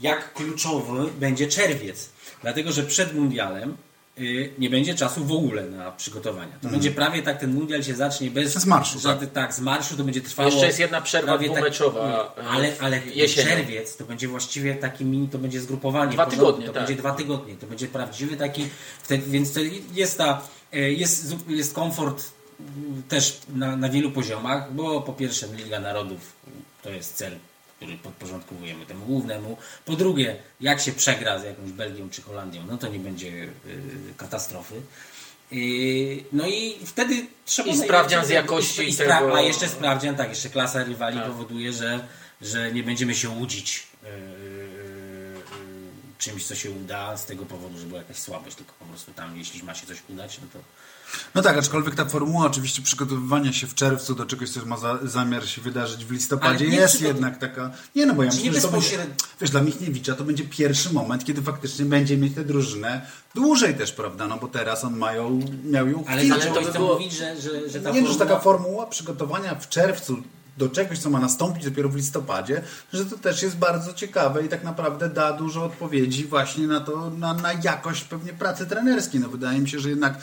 jak kluczowy będzie czerwiec. Dlatego, że przed mundialem y, nie będzie czasu w ogóle na przygotowania. To będzie prawie tak, ten mundial się zacznie bez... Z marszu, żadnych- tak. z marszu to będzie trwało... Jeszcze jest jedna przerwa prawie dwumeczowa, e, ale, ale czerwiec to będzie właściwie taki mini, to będzie zgrupowanie. Dwa porządku, tygodnie, To tak. będzie dwa tygodnie. To będzie prawdziwy taki... Wtedy, więc to jest ta... e, Jest, jest komfort mm, też na, na wielu poziomach, bo po pierwsze Liga Narodów to jest cel, który podporządkowujemy temu głównemu. Po drugie, jak się przegra z jakąś Belgią czy Holandią, no to nie będzie y, katastrofy. Y, No i wtedy trzeba... I sprawdzian z jakości i tego- A jeszcze sprawdzian, tak, jeszcze klasa rywali powoduje, że, że nie będziemy się łudzić yy, czymś, co się uda z tego powodu, że była jakaś słabość, tylko po prostu tam, jeśli ma się coś udać, no to No tak, aczkolwiek ta formuła oczywiście przygotowywania się w czerwcu do czegoś, co ma za, zamiar się wydarzyć w listopadzie, jest jednak taka... Nie no, bo ja myślę, że to będzie... Wiesz, dla Michniewicza to będzie pierwszy moment, kiedy faktycznie będzie mieć tę drużynę dłużej też, prawda? No bo teraz on mają, miał ją ale, chwilę. ale to chcę mówić, że, że, że ta Nie, no, że formuła- taka formuła przygotowania w czerwcu do czegoś, co ma nastąpić dopiero w listopadzie, że to też jest bardzo ciekawe i tak naprawdę da dużo odpowiedzi właśnie na to, na, na jakość pewnie pracy trenerskiej. No wydaje mi się, że jednak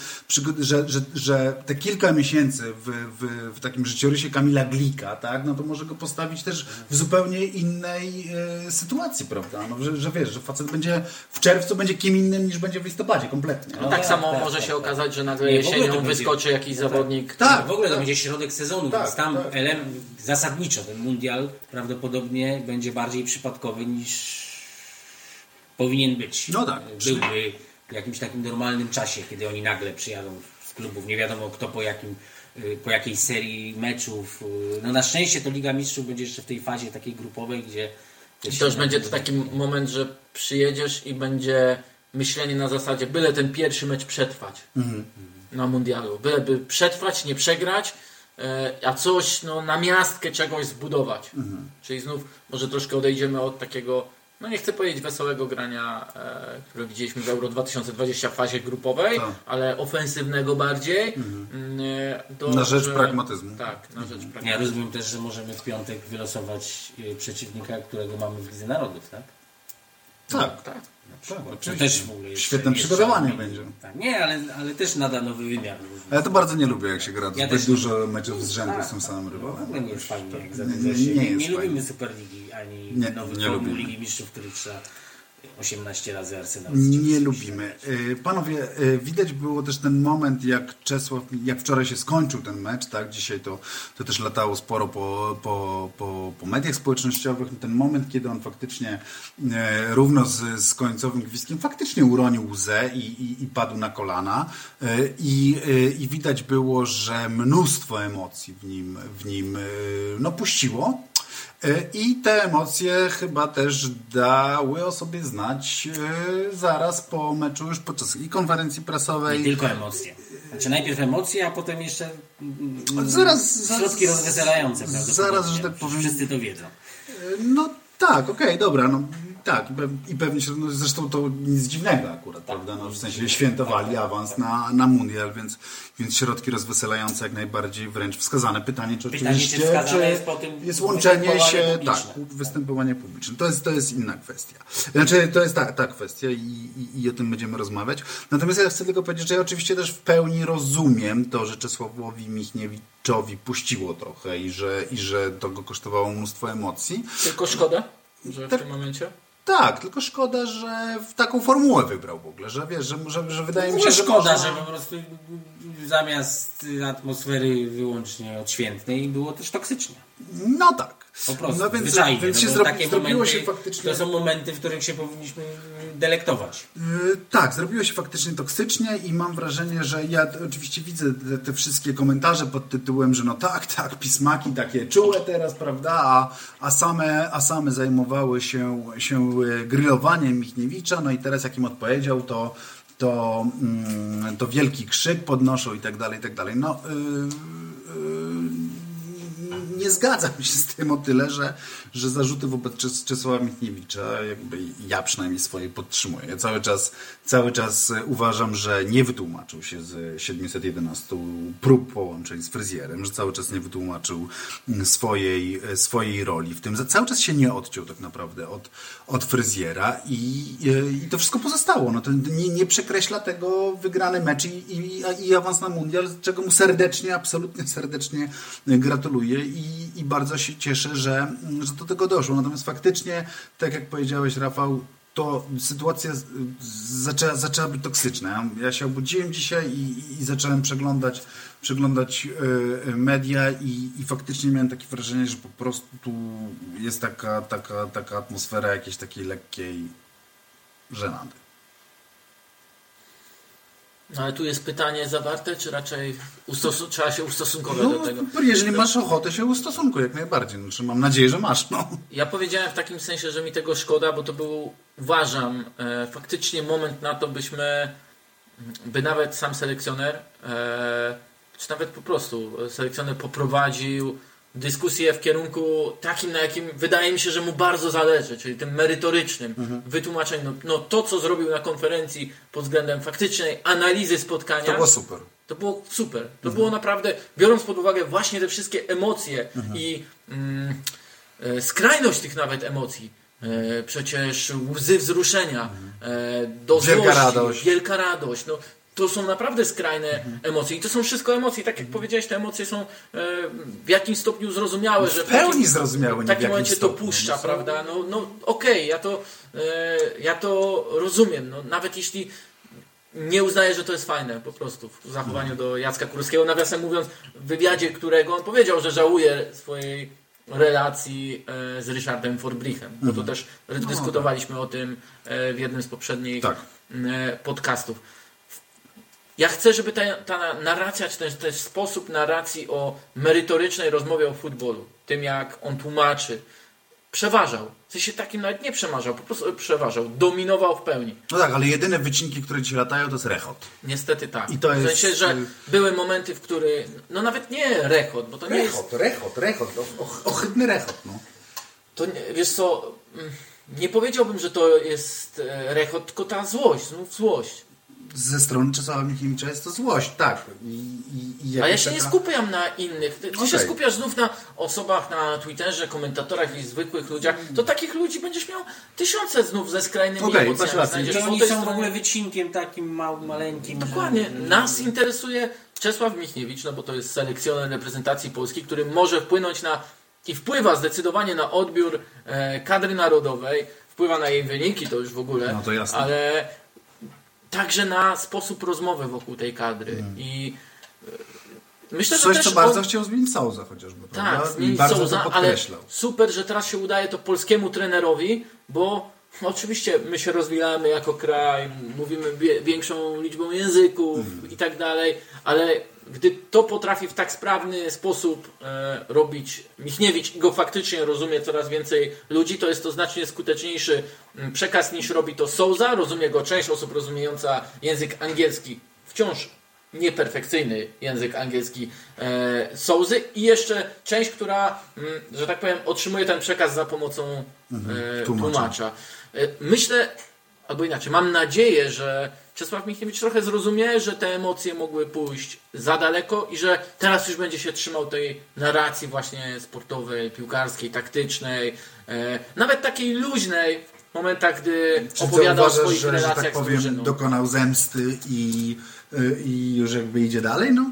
że, że, że te kilka miesięcy w, w, w takim życiorysie Kamila Glika, tak, no to może go postawić też w zupełnie innej e, sytuacji, prawda? No, że, że wiesz, że facet będzie w czerwcu będzie kim innym niż będzie w listopadzie, kompletnie. No No. tak tak, samo tak, może tak, się tak. okazać, że nagle jesienią wyskoczy jakiś zawodnik. Tak. w ogóle to będzie środek sezonu, Tak, więc tam tak. Zasadniczo ten mundial prawdopodobnie będzie bardziej przypadkowy niż powinien być. No tak. Byłby w jakimś takim normalnym czasie, kiedy oni nagle przyjadą z klubów. Nie wiadomo kto po jakim y, po jakiej serii meczów. y, No na szczęście to Liga Mistrzów będzie jeszcze w tej fazie takiej grupowej, gdzie I to już będzie to taki moment, że przyjedziesz i będzie myślenie na zasadzie, byle ten pierwszy mecz przetrwać na mundialu. Byleby przetrwać, nie przegrać, a coś no, na miastkę czegoś zbudować. Czyli znów może troszkę odejdziemy od takiego, no nie chcę powiedzieć wesołego grania, e, które widzieliśmy w Euro 2020 w fazie grupowej, Tak. ale ofensywnego bardziej. Mm, e, do- Na rzecz że- pragmatyzmu. Tak, na rzecz pragmatyzmu. Ja rozumiem też, że możemy w piątek wylosować y, przeciwnika, którego mamy w Lidze Narodów, tak? Tak. Tak. To oczywiście. też w ogóle jest, Świetne jest przygotowanie będzie. Tak, nie, ale, ale też nada nowy wymiar. A ja to bardzo nie lubię, jak się gra Ja zbyt też- dużo meczów z rzędu Tak, z tym samym W rywalem. ogóle nie jest fajnie, jak Nie- zadłuża nie- się. nie Nie, jest nie fajnie. lubimy Superligi ani Nie, nowych nie formuł lubimy. Ligi Mistrzów, których trzeba 18 razy Arsenal Nie lubimy. Y, Panowie, y, widać było też ten moment, jak Czesław, jak wczoraj się skończył ten mecz, tak? Dzisiaj to, to też latało sporo po, po, po, po mediach społecznościowych. Ten moment, kiedy on faktycznie e, równo z, z końcowym gwizdkiem faktycznie uronił łzę i, i, i padł na kolana. E, I, e, I widać było, że mnóstwo emocji w nim, w nim e, no, puściło. E, I te emocje chyba też dały o sobie znać e, zaraz po meczu, już podczas i konferencji Nie prasowej. tylko emocje. Znaczy najpierw emocje, a potem jeszcze mm, Zaraz- zaraz- środki rozweselające. zaraz, że tak powiem- Wszyscy to wiedzą. E, No tak, okej, dobra. No, tak, i pew- i pewnie, się- no zresztą to nic dziwnego akurat, prawda? No, w sensie świętowali awans na, na mundial, więc, więc środki rozweselające jak najbardziej wręcz wskazane. Pytanie, czy Pytanie, czy oczywiście, wskazane czy jest po tym jest łączenie się, publiczne. tak, występowanie publiczne. To jest, to jest inna kwestia. Znaczy, to jest ta, ta kwestia i, i, i o tym będziemy rozmawiać. Natomiast ja chcę tylko powiedzieć, że ja oczywiście też w pełni rozumiem to, że Czesławowi Michniewiczowi puściło trochę i że, i że to go kosztowało mnóstwo emocji. Tylko szkoda, że w Tak. tym momencie. Tak, tylko szkoda, że w taką formułę wybrał w ogóle, że wiesz, że, że, że wydaje mi No się, że szkoda, że po prostu zamiast atmosfery wyłącznie odświętnej było też toksycznie. No tak. Po prostu, no więc, zwyczajnie. więc no się zrobi, takie zrobiło momenty, się faktycznie... To są momenty, w których się powinniśmy delektować. Yy, Tak, zrobiło się faktycznie toksycznie i mam wrażenie, że ja oczywiście widzę te, te wszystkie komentarze pod tytułem, że no tak, tak, pismaki takie czułe teraz, prawda, a, a, same, a same zajmowały się, się e, grillowaniem Michniewicza, no i teraz jak im odpowiedział, to, to, mm, to wielki krzyk podnoszą i tak dalej, i tak dalej. No, yy, yy, nie zgadzam się z tym o tyle, że, że zarzuty wobec Czes- Czesława Michniewicza, jakby ja przynajmniej swoje podtrzymuję. Ja cały czas, cały czas uważam, że nie wytłumaczył się z 711 prób połączeń z fryzjerem, że cały czas nie wytłumaczył swojej, swojej roli w tym. Cały czas się nie odciął tak naprawdę od, od fryzjera i, i to wszystko pozostało. No to nie, nie przekreśla tego wygrany mecz i, i, i awans na mundial, czego mu serdecznie, absolutnie serdecznie gratuluję i, i bardzo się cieszę, że, że do tego doszło. Natomiast faktycznie, tak jak powiedziałeś Rafał, to sytuacja zaczęła, zaczęła być toksyczna. Ja się obudziłem dzisiaj i, i zacząłem przeglądać, przeglądać e, media i, i faktycznie miałem takie wrażenie, że po prostu tu jest taka, taka, taka atmosfera jakiejś takiej lekkiej żenady. No ale tu jest pytanie zawarte, czy raczej trzeba się ustosunkować do tego? No, jeżeli masz ochotę się ustosunkuj jak najbardziej. Znaczy, mam nadzieję, że masz. No. Ja powiedziałem w takim sensie, że mi tego szkoda, bo to był, uważam, e, faktycznie moment na to, byśmy, by nawet sam selekcjoner, e, czy nawet po prostu selekcjoner poprowadził dyskusję w kierunku takim, na jakim wydaje mi się, że mu bardzo zależy, czyli tym merytorycznym wytłumaczeniu. No, no to, co zrobił na konferencji pod względem faktycznej analizy spotkania. To było super. To było super. To było naprawdę, biorąc pod uwagę właśnie te wszystkie emocje i mm, e, skrajność tych nawet emocji. E, przecież łzy wzruszenia, e, do Wielka złości, radość. wielka radość. No, to są naprawdę skrajne emocje. I to są wszystko emocje. Tak jak powiedziałeś, te emocje są e, w jakimś stopniu zrozumiałe. W że pełni takim- zrozumiałe, nie W w takim momencie to stopniu. puszcza, No są- prawda? No, no okej, ja, to, e, ja to rozumiem. No, nawet jeśli nie uznaję, że to jest fajne po prostu w zachowaniu do Jacka Kurskiego. Nawiasem mówiąc, w wywiadzie, którego on powiedział, że żałuje swojej relacji e, z Ryszardem Forbrichem. Bo to też dyskutowaliśmy o tym w jednym z poprzednich Tak. podcastów. Ja chcę, żeby ta, ta narracja, czy ten, ten sposób narracji o merytorycznej rozmowie o futbolu, tym jak on tłumaczy, przeważał. W sensie takim nawet nie przemarzał, po prostu przeważał. Dominował w pełni. No tak, ale jedyne wycinki, które dzisiaj latają, to jest rechot. Niestety tak. I to w jest- sensie, że były momenty, w których, no nawet nie rechot, bo to nie jest, Rechot, rechot, rechot. Ohydny rechot, no. to nie, wiesz co, mm, nie powiedziałbym, że to jest e, rechot, tylko ta złość, znów złość. Ze strony Czesława Michniewicza jest to złość, tak. I, i, i A ja się nie taka- skupiam na innych. Ty, ty się skupiasz znów na osobach na Twitterze, komentatorach i zwykłych ludziach. To takich ludzi będziesz miał tysiące znów ze skrajnymi Okej, masz emocjami. rację. Oni są w stronie- ogóle wycinkiem takim małym, maleńkim. Dokładnie. Że... Nas interesuje Czesław Michniewicz, no bo to jest selekcjoner reprezentacji Polski, który może wpłynąć na i wpływa zdecydowanie na odbiór e, kadry narodowej, wpływa na jej wyniki, to już w ogóle, No to jasne. ale także na sposób rozmowy wokół tej kadry. I e, myślę, że Coś, też co bardzo on, chciał zmienić Souza chociażby, tak, prawda? I zmienić bardzo Souza, ale super, że teraz się udaje to polskiemu trenerowi, bo oczywiście my się rozwijamy jako kraj, mówimy większą liczbą języków Mhm. i tak dalej, ale gdy to potrafi w tak sprawny sposób e, robić Michniewicz i go faktycznie rozumie coraz więcej ludzi, to jest to znacznie skuteczniejszy przekaz niż robi to Souza. Rozumie go część osób rozumiejąca język angielski wciąż nieperfekcyjny język angielski e, Souzy i jeszcze część, która, że tak powiem, otrzymuje ten przekaz za pomocą e, tłumacza. tłumacza. E, myślę, albo inaczej, mam nadzieję, że Czesław Michniewicz trochę zrozumie, że te emocje mogły pójść za daleko i że teraz już będzie się trzymał tej narracji właśnie sportowej, piłkarskiej, taktycznej, e, nawet takiej luźnej w momentach, gdy Czy opowiada o uważasz, swoich że, że relacjach tak z powiem, drużyną. dokonał zemsty i, y, i już jakby idzie dalej? No,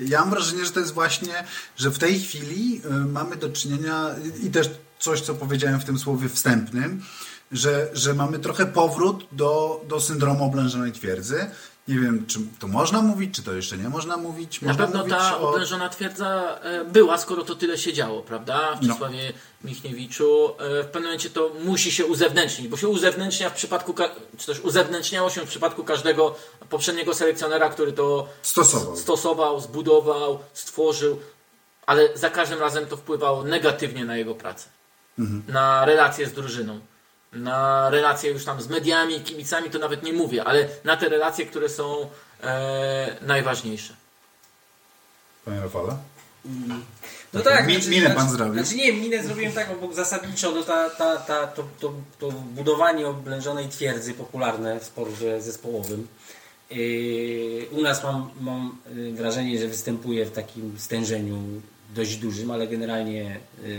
ja mam wrażenie, że to jest właśnie, że w tej chwili y, mamy do czynienia i też coś, co powiedziałem w tym słowie wstępnym, że, że mamy trochę powrót do, do syndromu oblężonej twierdzy. Nie wiem, czy to można mówić, czy to jeszcze nie można mówić. Na Można pewno mówić ta o... oblężona twierdza e, była, skoro to tyle się działo, prawda? W No. Czesławie Michniewiczu. E, W pewnym momencie to musi się uzewnętrznić, bo się uzewnętrznia w przypadku, czy też uzewnętrzniało się w przypadku każdego poprzedniego selekcjonera, który to Stosował. stosował, zbudował, stworzył, ale za każdym razem to wpływało negatywnie na jego pracę. Na relacje z drużyną. Na relacje już tam z mediami, kibicami, to nawet nie mówię, ale na te relacje, które są e, najważniejsze. Panie Rafale? No tak, Mi- minę pan zrobił. Znaczy nie, minę zrobiłem tak, bo zasadniczo no ta, ta, ta, to, to, to budowanie oblężonej twierdzy popularne w sporcie zespołowym. Yy, u nas mam, mam yy, wrażenie, że występuje w takim stężeniu dość dużym, ale generalnie yy,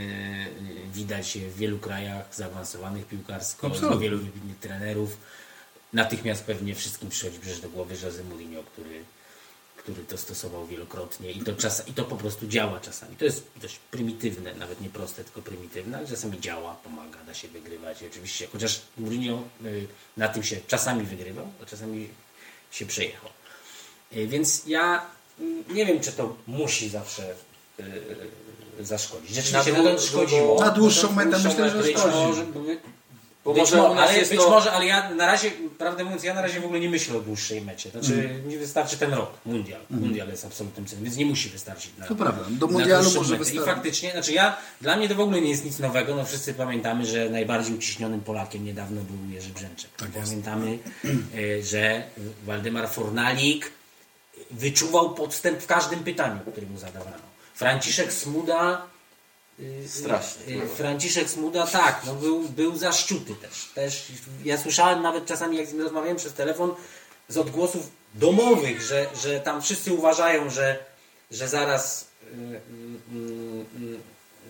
widać w wielu krajach zaawansowanych piłkarsko, Absolutnie. wielu wybitnych trenerów. Natychmiast pewnie wszystkim przychodzi przecież do głowy Jose Mourinho, który który to stosował wielokrotnie i to, czas, i to po prostu działa czasami. To jest dość prymitywne, nawet nie proste, tylko prymitywne, ale czasami działa, pomaga, da się wygrywać. I oczywiście, chociaż Mourinho y, na tym się czasami wygrywał, a czasami się przejechał. Y, więc ja y, nie wiem, czy to musi zawsze zaszkodzić. Rzeczywiście Na dłu- szkodziło. Na dłuższą metę myślę, że szkodzi. Bo być może ale jest być to- może, ale ja na razie, prawdę mówiąc, ja na razie w ogóle nie myślę o dłuższej mecie. Znaczy, mi wystarczy ten rok, mundial. Mundial jest absolutnym celem, więc nie musi wystarczyć na To prawda. Do mundialu może metę. I wystarczyć. faktycznie, znaczy ja, dla mnie to w ogóle nie jest nic nowego. No wszyscy pamiętamy, że najbardziej uciśnionym Polakiem niedawno był Jerzy Brzęczek. pamiętamy, e, że Waldemar Fornalik wyczuwał podstęp w każdym pytaniu, które mu zadawano. Franciszek Smuda y, Strasznie. y, Franciszek Smuda, tak, no był, był zaszczuty też. też. Ja słyszałem nawet czasami, jak z nim rozmawiałem przez telefon, z odgłosów domowych, że, że tam wszyscy uważają, że, że zaraz y, y, y, y,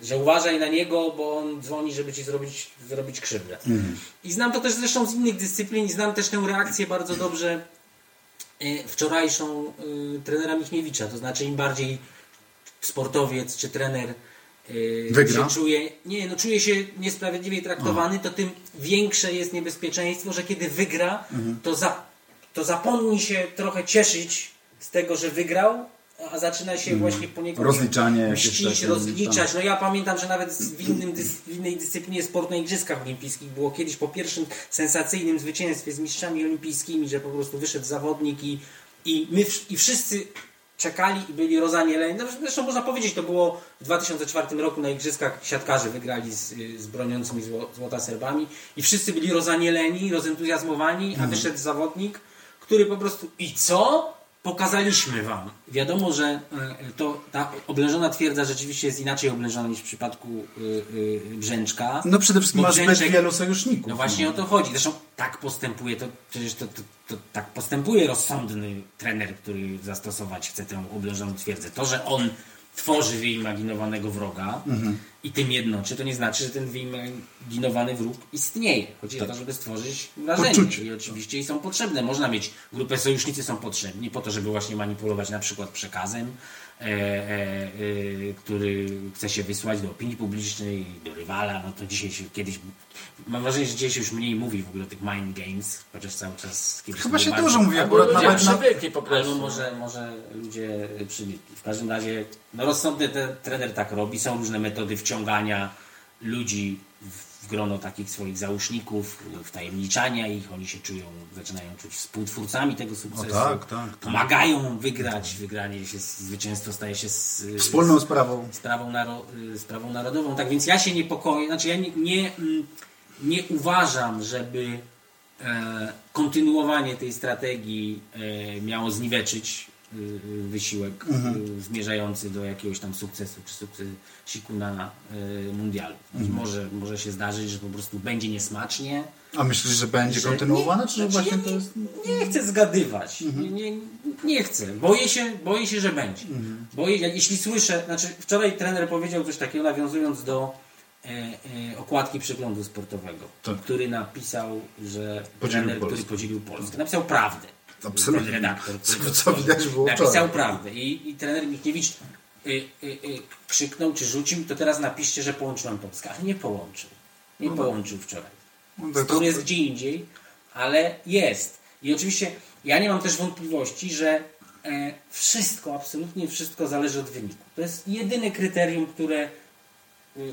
że uważaj na niego, bo on dzwoni, żeby ci zrobić, zrobić krzywdę. I znam to też zresztą z innych dyscyplin i znam też tę reakcję bardzo dobrze y, wczorajszą y, trenera Michniewicza. To znaczy im bardziej sportowiec czy trener y, Wygra? się czuje, nie, no czuje się niesprawiedliwie traktowany, to tym większe jest niebezpieczeństwo, że kiedy wygra, to, za, to zapomni się trochę cieszyć z tego, że wygrał, a zaczyna się właśnie poniekąd Rozliczanie mścić, takie, rozliczać. No ja pamiętam, że nawet w, innym, w innej dyscyplinie sport na Igrzyskach Olimpijskich było kiedyś po pierwszym sensacyjnym zwycięstwie z mistrzami olimpijskimi, że po prostu wyszedł zawodnik i, i my i wszyscy czekali i byli rozanieleni. No, zresztą można powiedzieć, to było w 2004 roku na Igrzyskach siatkarze wygrali z, z broniącymi zło, złota Serbami i wszyscy byli rozanieleni, rozentuzjazmowani, a wyszedł zawodnik, który po prostu i co? Pokazaliśmy wam. Wiadomo, że e, to ta oblężona twierdza rzeczywiście jest inaczej oblężona niż w przypadku y, y, Brzęczka. No przede wszystkim ma zbyt Brzęczek- wielu sojuszników. no właśnie o to chodzi. Zresztą tak postępuje, to przecież to, to, to tak postępuje rozsądny trener, który zastosować chce tę oblężoną twierdzę. To, że on tworzy wyimaginowanego wroga i tym jednoczy, to nie znaczy, że ten wyimaginowany wróg istnieje. Chodzi o to, żeby stworzyć wrażenie. Poczucie. I oczywiście i są potrzebne. Można mieć grupę sojusznicy są potrzebni po to, żeby właśnie manipulować na przykład przekazem, e, e, e, który chce się wysłać do opinii publicznej, do rywala. No to dzisiaj się kiedyś. Mam wrażenie, że dzisiaj się już mniej mówi w ogóle o tych mind games, chociaż cały czas kiedyś Chyba się dużo mówi akurat nawet na... przywykli po prostu. Albo może, może ludzie przywykli. W każdym razie, no rozsądny ten trener tak robi. Są różne metody wciągania ludzi w grono takich swoich załóżników, wtajemniczania ich. Oni się czują, zaczynają czuć współtwórcami tego sukcesu. tak, tak, tak. Pomagają wygrać. Wygranie się, zwycięstwo staje się z, Wspólną sprawą. sprawą, naro, y, sprawą narodową. Tak więc ja się niepokoję, znaczy ja nie, nie, mm, nie uważam, żeby e, kontynuowanie tej strategii e, miało zniweczyć wysiłek y, zmierzający do jakiegoś tam sukcesu czy sukcesiku na y, mundialu. Może, może się zdarzyć, że po prostu będzie niesmacznie, A myślisz, że będzie że kontynuowane, nie- czy że znaczy właśnie ja to nie, jest... Nie chcę zgadywać. Nie, nie, nie chcę. Boję się, boję się, że będzie. Boję, jak, jeśli słyszę, znaczy wczoraj trener powiedział coś takiego, nawiązując do e, e, okładki przeglądu sportowego, Tak. który napisał, że Podzielił trener, Polskę. który podzielił Polskę. Napisał prawdę. Absolutnie. Ten redaktor. Co- który- co widać było Napisał wczoraj. prawdę. I, i trener Michniewicz y, y, y, krzyknął czy rzucił, to teraz napiszcie, że połączyłem Polskę. Ale nie połączył. Nie połączył wczoraj. No to- Spór jest gdzie indziej, ale jest. I oczywiście ja nie mam też wątpliwości, że e, wszystko, absolutnie wszystko zależy od wyniku. To jest jedyne kryterium, które, e,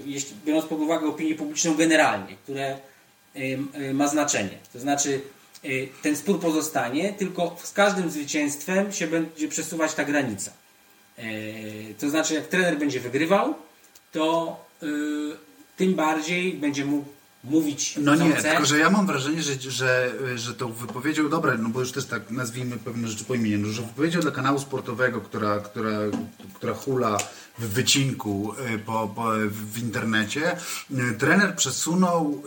jeśli, biorąc pod uwagę opinię publiczną generalnie, które e, e, ma znaczenie. To znaczy ten spór pozostanie, tylko z każdym zwycięstwem się będzie przesuwać ta granica. E, To znaczy, jak trener będzie wygrywał, to y, tym bardziej będzie mógł mówić, No nie, chce. tylko że ja mam wrażenie, że, że, że tą wypowiedzią, dobra, no bo już też tak nazwijmy pewne rzeczy po imieniu, że wypowiedzią dla kanału sportowego, która, która, która hula w wycinku y, po, po, w internecie, y, trener przesunął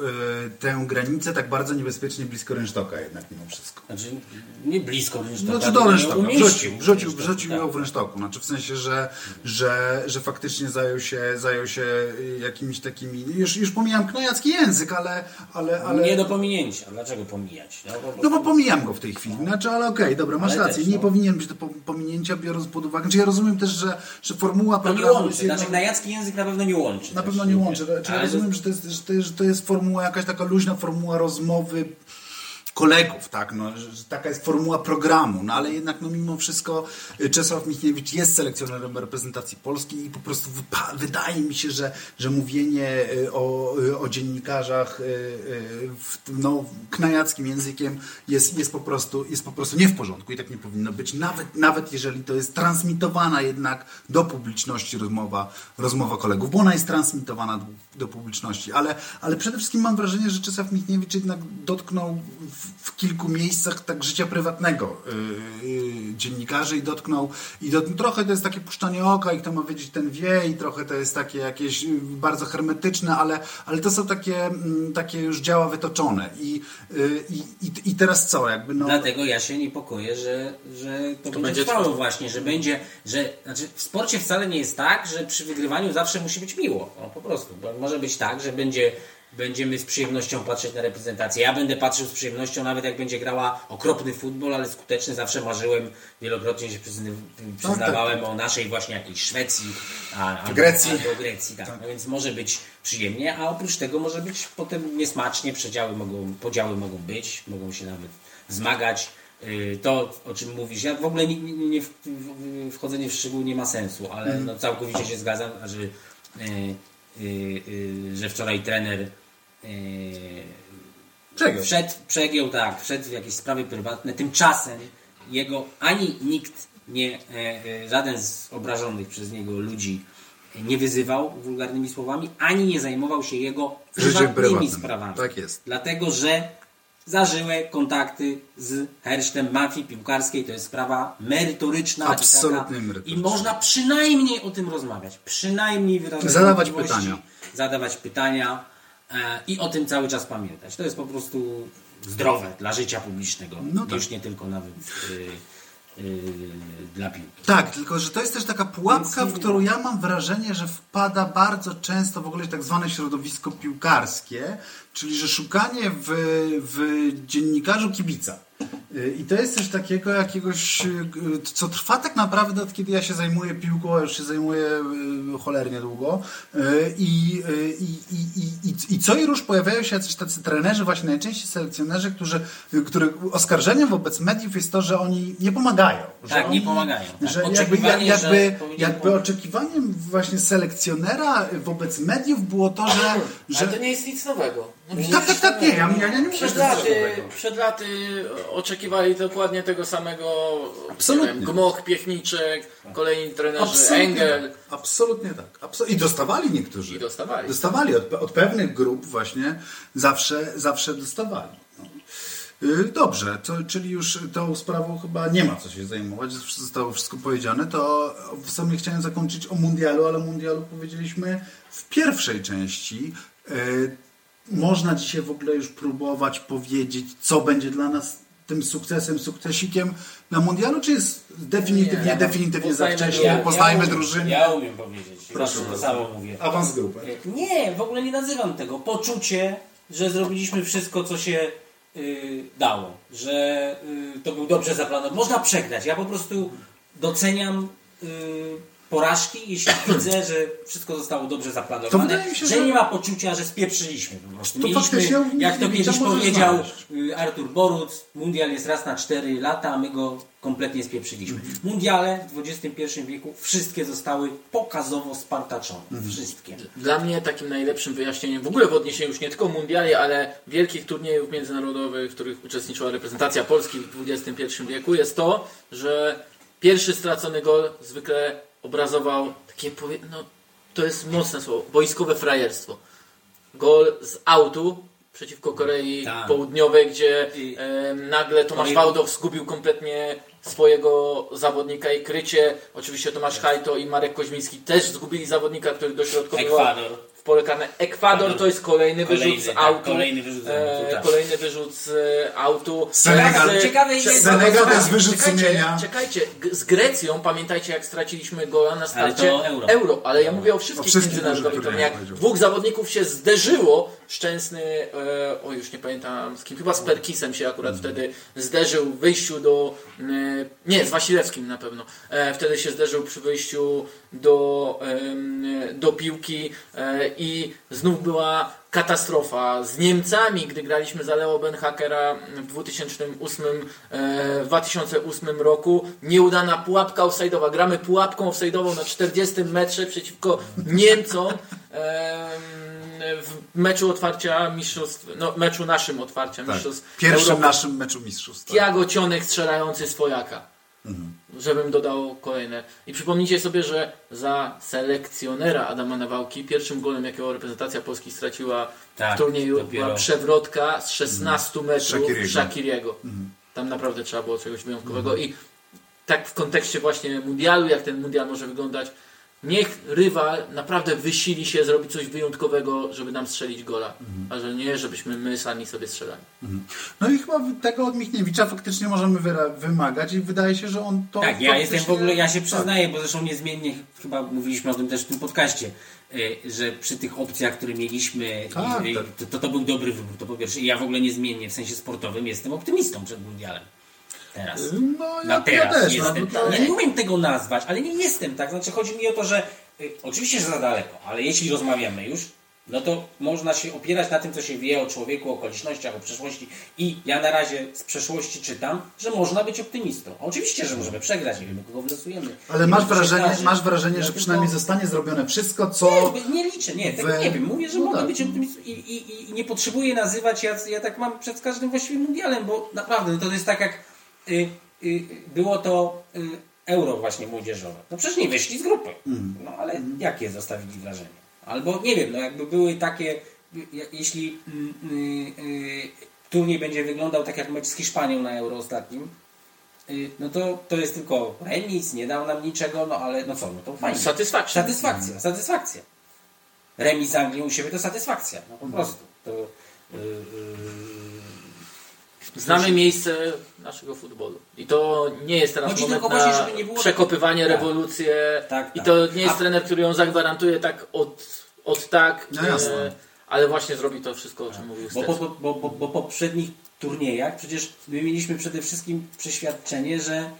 y, tę granicę tak bardzo niebezpiecznie blisko rynsztoka jednak mimo wszystko. Znaczy, nie blisko rynsztoka. Znaczy do rynsztoka, wrzucił, wrzucił, wrzucił tak. ją w rynsztoku. Znaczy w sensie, że, że, że faktycznie zajął się, zajął się y, jakimiś takimi, już, już pomijam knojacki język, ale... ale, ale... Nie do pominięcia. Dlaczego pomijać? No, po No bo pomijam go w tej chwili, znaczy, ale okej, dobra, masz Ale rację, też, nie no. powinien być do po- pominięcia, biorąc pod uwagę, znaczy ja rozumiem też, że, że formuła To nie łączy. jedną- Znaczy, najacki język na pewno nie łączy. na też. pewno nie łączy, znaczy, ja rozumiem, że to, jest, że, to jest, że to jest formuła, jakaś taka luźna formuła rozmowy kolegów, tak, no, taka jest formuła programu, no ale jednak no mimo wszystko y, Czesław Michniewicz jest selekcjonerem reprezentacji Polski i po prostu wydaje mi się, że, że mówienie y, o, y, o dziennikarzach w, no, knajackim językiem jest, jest, po prostu, jest po prostu nie w porządku i tak nie powinno być, nawet, nawet jeżeli to jest transmitowana jednak do publiczności rozmowa, rozmowa kolegów, bo ona jest transmitowana do, do publiczności, ale, ale przede wszystkim mam wrażenie, że Czesław Michniewicz jednak dotknął w, w kilku miejscach tak życia prywatnego yy, dziennikarzy i dotknął, i dotknął, trochę to jest takie puszczanie oka i kto ma wiedzieć ten wie i trochę to jest takie jakieś yy, bardzo hermetyczne, ale, ale to są takie, mm, takie już działa wytoczone i, yy, i, i, i teraz co, jakby no... Dlatego ja się niepokoję, że, że to, będzie, będzie trwało trwało. właśnie, że będzie, że znaczy w sporcie wcale nie jest tak, że przy wygrywaniu zawsze musi być miło. No, po prostu. Bo może być tak, że będzie, będziemy z przyjemnością patrzeć na reprezentację. Ja będę patrzył z przyjemnością, nawet jak będzie grała okropny futbol, ale skuteczny. Zawsze marzyłem, wielokrotnie się przyznawałem o naszej właśnie jakiejś Szwecji, a, albo, Grecji. albo Grecji. Tak. No więc może być przyjemnie, a oprócz tego może być potem niesmacznie, przedziały mogą, podziały mogą być, mogą się nawet zmagać. Yy, To, o czym mówisz, ja w ogóle nie, nie, nie wchodzenie w szczegóły nie ma sensu, ale Mhm. no, całkowicie się zgadzam, że, yy, yy, że wczoraj trener yy, Czego? wszedł, przegiął, tak, wszedł w jakieś sprawy prywatne. Tymczasem jego ani nikt nie, e, e, żaden z obrażonych przez niego ludzi nie wyzywał wulgarnymi słowami, ani nie zajmował się jego prywatnymi prywatnym. sprawami. Tak jest. Dlatego, że zażyłe kontakty z hersztem mafii piłkarskiej. To jest sprawa merytoryczna. Absolutnie merytoryczna. I można przynajmniej o tym rozmawiać. Przynajmniej wyrażać Zadawać pytania. Zadawać pytania i o tym cały czas pamiętać. To jest po prostu zdrowe dla życia publicznego. No tak. Już nie tylko nawet y, y, dla piłki. Tak, tylko że to jest też taka pułapka, w którą ja mam wrażenie, że wpada bardzo często w ogóle tak zwane środowisko piłkarskie, czyli że szukanie w, w dziennikarzu kibica. I to jest coś takiego jakiegoś, co trwa tak naprawdę od kiedy ja się zajmuję piłką, a już się zajmuję y, cholernie długo. Y, I, y, i, i, i, i, i co i róż pojawiają się jacyś tacy trenerzy, właśnie najczęściej selekcjonerzy, którzy, których oskarżeniem wobec mediów jest to, że oni nie pomagają. że Tak, nie oni, pomagają, tak. Że jakby, jakby, jakby oczekiwaniem właśnie selekcjonera wobec mediów było to, że... że Ale to nie jest nic nowego. No, tak, tak, tak, nie, ja, ja nie Przed laty, nowego. przed laty oczekiwali dokładnie tego samego Absolutnie. nie wiem, Gmoch, Piechniczek, kolejni trenerzy, Absolutnie Engel tak. Absolutnie tak. Absol- I dostawali niektórzy. i dostawali. Dostawali od, od pewnych grup właśnie zawsze, zawsze dostawali. No. Y, Dobrze, to, czyli już tą sprawą chyba nie ma co się zajmować, zostało wszystko powiedziane, to w sumie chciałem zakończyć o mundialu, ale o mundialu powiedzieliśmy w pierwszej części. Można dzisiaj w ogóle już próbować powiedzieć, co będzie dla nas tym sukcesem, sukcesikiem na mundialu, czy jest definitywnie, Nie, definitywnie za wcześnie, drużynę. poznajmy umiem, drużynę. Ja umiem powiedzieć. Proszę to samo mówię. Awans grupy. Nie, w ogóle nie nazywam tego. Poczucie, że zrobiliśmy wszystko, co się y, dało. Że y, to był dobrze zaplanowany. Można przegrać. Ja po prostu doceniam y, porażki, jeśli widzę, że wszystko zostało dobrze zaplanowane. się, że, że- nie ma poczucia, że spieprzyliśmy po prostu. To Mieliśmy, faktycznie jak to kiedyś powiedział znaleźć. y, Artur Boruc, mundial jest raz na 4 lata, a my go kompletnie spieprzyliśmy. Mundiale w XXI wieku wszystkie zostały pokazowo spartaczone. Wszystkie. Dla mnie takim najlepszym wyjaśnieniem w ogóle w odniesieniu już nie tylko mundiali, ale wielkich turniejów międzynarodowych, w których uczestniczyła reprezentacja Polski w XXI wieku jest to, że pierwszy stracony gol zwykle obrazował takie, powie- no to jest mocne słowo, boiskowe frajerstwo. Gol z autu przeciwko Korei Tak. Południowej, gdzie I- e, nagle Tomasz Wałdow zgubił kompletnie swojego zawodnika i krycie. Oczywiście Tomasz Hajto i Marek Koźmiński też zgubili zawodnika, który dośrodkowywał Ekwador. Pole karne. Ekwador to jest kolejny wyrzut Kolejny, z tak, autu. kolejny wyrzut z E, autu, tak. kolejny wyrzut z e, autu. Senegal. Z- Ciekawe jest- Senegal to jest Czekajcie, wyrzut czekajcie, sumienia. Czekajcie, z Grecją pamiętajcie jak straciliśmy gola na starcie. to euro. ale ja mówię o wszystkich, O wszystkich międzynarodowych turniejach Dwóch zawodników się zderzyło. Szczęsny, e, o już nie pamiętam z kim, chyba z Perkisem się akurat Mhm. wtedy zderzył w wyjściu do, e, nie z Wasilewskim na pewno, e, wtedy się zderzył przy wyjściu do, do piłki e, i znów była katastrofa z Niemcami, gdy graliśmy za Leo Benhakera w 2008, e, w 2008 roku. Nieudana pułapka offside'owa. Gramy pułapką offside'ową na 40 metrze przeciwko Niemcom. Em, w meczu otwarcia mistrzostw, no meczu naszym otwarcia Tak. mistrzostw Pierwszym Europy. naszym meczu mistrzostw. tak. Tiago Cionek strzelający swojaka. Żebym dodał kolejne. I przypomnijcie sobie, że za selekcjonera Adama Nawałki pierwszym golem, jakiego reprezentacja Polski straciła Tak, w turnieju dopiero. była przewrotka z 16 metrów Shaqiriego. Shakiriego. Tam naprawdę trzeba było czegoś wyjątkowego. I tak w kontekście właśnie mundialu, jak ten mundial może wyglądać, niech rywal naprawdę wysili się zrobić coś wyjątkowego, żeby nam strzelić gola. A że nie, żebyśmy my sami sobie strzelali. No i chyba tego od Michniewicza faktycznie możemy wymagać i wydaje się, że on to Tak, ja jestem w ogóle, ja się tak. przyznaję, bo zresztą niezmiennie, chyba mówiliśmy o tym też w tym podcaście, y, że przy tych opcjach, które mieliśmy, Tak, i- tak. To, to, to był dobry wybór, to po pierwsze. I ja w ogóle niezmiennie w sensie sportowym jestem optymistą przed mundialem. Teraz. No ja, Na ja teraz też. jestem. No, Nie umiem tego nazwać, ale nie jestem tak. Znaczy chodzi mi o to, że y, oczywiście, że za daleko, ale jeśli rozmawiamy już, no to można się opierać na tym, co się wie o człowieku, o okolicznościach, o przeszłości. I ja na razie z przeszłości czytam, że można być optymistą. Oczywiście, że możemy przegrać, nie wiemy, kogo wylosujemy. Ale masz co się wrażenie, masz wrażenie Ja że przynajmniej zostanie zrobione wszystko, co... nie, nie liczę, nie, tego we- nie wiem. Mówię, że no mogę tak. być optymistą i, i, i nie potrzebuję nazywać, ja, ja tak mam przed każdym właściwie mundialem, bo naprawdę no to jest tak jak było to y, euro właśnie młodzieżowe. No przecież nie wyszli z grupy. Mhm. No ale jakie zostawili wrażenie? Albo nie wiem, no jakby były takie, y, jeśli y, y, y, turniej będzie wyglądał tak jak mecz z Hiszpanią na euro ostatnim, y, no to, to jest tylko remis, nie dał nam niczego, no ale no co, no to fajnie. Satysfakcja. Satysfakcja, satysfakcja. Remis z Anglią u siebie to satysfakcja. No po prostu. To, Znamy miejsce naszego futbolu. I to nie jest teraz Chodzi moment właśnie, na przekopywanie tak. rewolucję. Tak, I tak. to nie jest A- trener, który ją zagwarantuje tak od, od tak. No jasne. e, ale właśnie zrobi to wszystko, o czym mówił bo, bo, bo, bo po poprzednich turniejach przecież my mieliśmy przede wszystkim przeświadczenie, że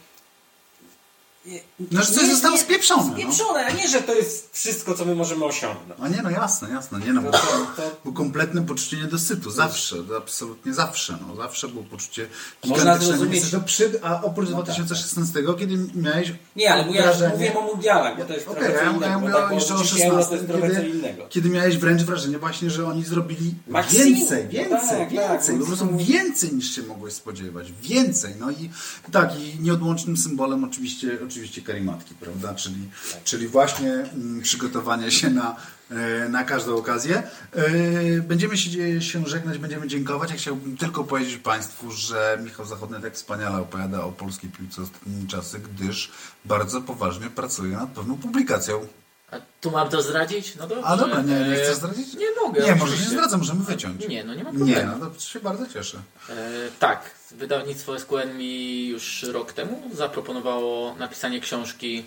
No, że coś zostało spieprzone, no. Spieprzone, a nie, że to jest wszystko, co my możemy osiągnąć. A nie, no jasne, jasne, nie no, bo To, to, było kompletne poczucie niedosytu, zawsze, absolutnie zawsze, no, zawsze było poczucie gigantycznego zrozumieć- niedosytu, przy, a oprócz No tak, 2016, kiedy miałeś nie, ale mówię, wrażenie... mówię o mundialach, bo to jest Okej, trochę ja, innego. ja mówię tak, jeszcze o oczywiście euro 16, to jest trochę co kiedy, kiedy miałeś wręcz wrażenie właśnie, że oni zrobili Maksimum. więcej, No więcej, tak, tak, więcej, po prostu więcej niż się mogłeś spodziewać, więcej, no i tak, i nieodłącznym symbolem oczywiście, oczywiście oczywiście karimatki, prawda? Czyli, czyli właśnie mm, przygotowanie się na, e, na każdą okazję. E, Będziemy się, się żegnać, będziemy dziękować. Ja chciałbym tylko powiedzieć Państwu, że Michał Zachodny tak wspaniale opowiada o polskiej piłce ostatnimi czasy, gdyż bardzo poważnie pracuje nad pewną publikacją. A tu mam to zdradzić? No dobrze. A dobra, nie, nie E, chcesz zdradzić? Nie mogę. Nie, może nie oczywiście. zdradzam, możemy wyciąć. Nie, no nie ma Nie, problemu. no to się bardzo cieszę. E, tak, wydawnictwo SQN mi już rok temu zaproponowało napisanie książki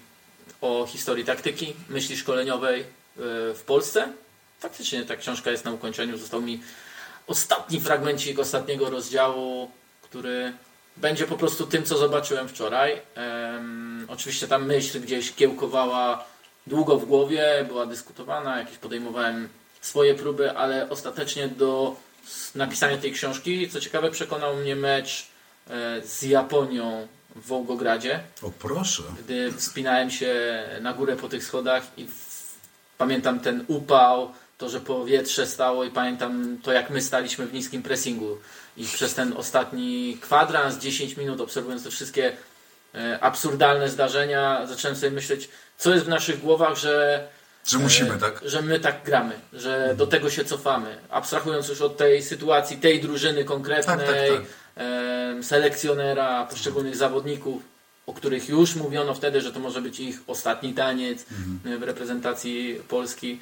o historii taktyki, myśli szkoleniowej e, w Polsce. Faktycznie ta książka jest na ukończeniu. Został mi ostatni fragmencik ostatniego rozdziału, który będzie po prostu tym, co zobaczyłem wczoraj. Em, oczywiście ta myśl gdzieś kiełkowała długo w głowie, była dyskutowana, jakieś podejmowałem swoje próby, ale ostatecznie do napisania tej książki, co ciekawe, przekonał mnie mecz e, z Japonią w Wołgogradzie, O proszę. gdy wspinałem się na górę po tych schodach i pamiętam ten upał, to, że powietrze stało i pamiętam to, jak my staliśmy w niskim pressingu i przez ten ostatni kwadrans, 10 minut obserwując te wszystkie absurdalne zdarzenia, zacząłem sobie myśleć, co jest w naszych głowach, że Że musimy, e, tak? Że my tak gramy, że do tego się cofamy. Abstrahując już od tej sytuacji, tej drużyny konkretnej, Tak, tak, tak. selekcjonera, poszczególnych zawodników, o których już mówiono wtedy, że to może być ich ostatni taniec Mhm. e, w reprezentacji Polski.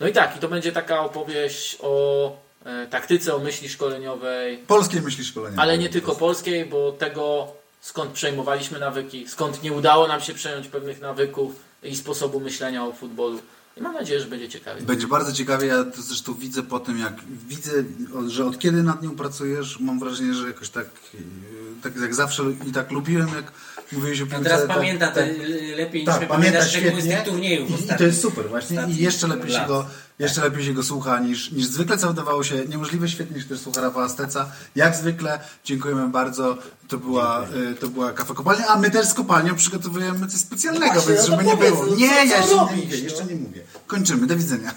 No i tak, i to będzie taka opowieść o e, taktyce, o myśli szkoleniowej, Polskie myśli szkolenia. ale nie tylko polskiej, bo tego skąd przejmowaliśmy nawyki, skąd nie udało nam się przejąć pewnych nawyków i sposobu myślenia o futbolu. I mam nadzieję, że będzie ciekawie. Będzie bardzo ciekawie, ja to zresztą widzę po tym, jak widzę, że od kiedy nad nią pracujesz, mam wrażenie, że jakoś tak, tak jak zawsze i tak lubiłem, jak mówiłeś o piłce. teraz tak, pamięta tak, to lepiej niż tak, pamiętasz szczegóły z świetnie. tych turniejów I, I to jest super właśnie i jeszcze lepiej się lat. go, jeszcze lepiej się go słucha niż, niż zwykle, co wydawało się niemożliwe, świetnie się też słucha Rafała Steca. Jak zwykle, dziękujemy bardzo. To była, y, to była kafa kopalnia, a my też z kopalnią przygotowujemy coś specjalnego, Właśnie, więc no żeby nie powiedz, było. no Nie, co- ja co jeszcze nie robisz, mówię, no? jeszcze nie mówię. Kończymy, do widzenia.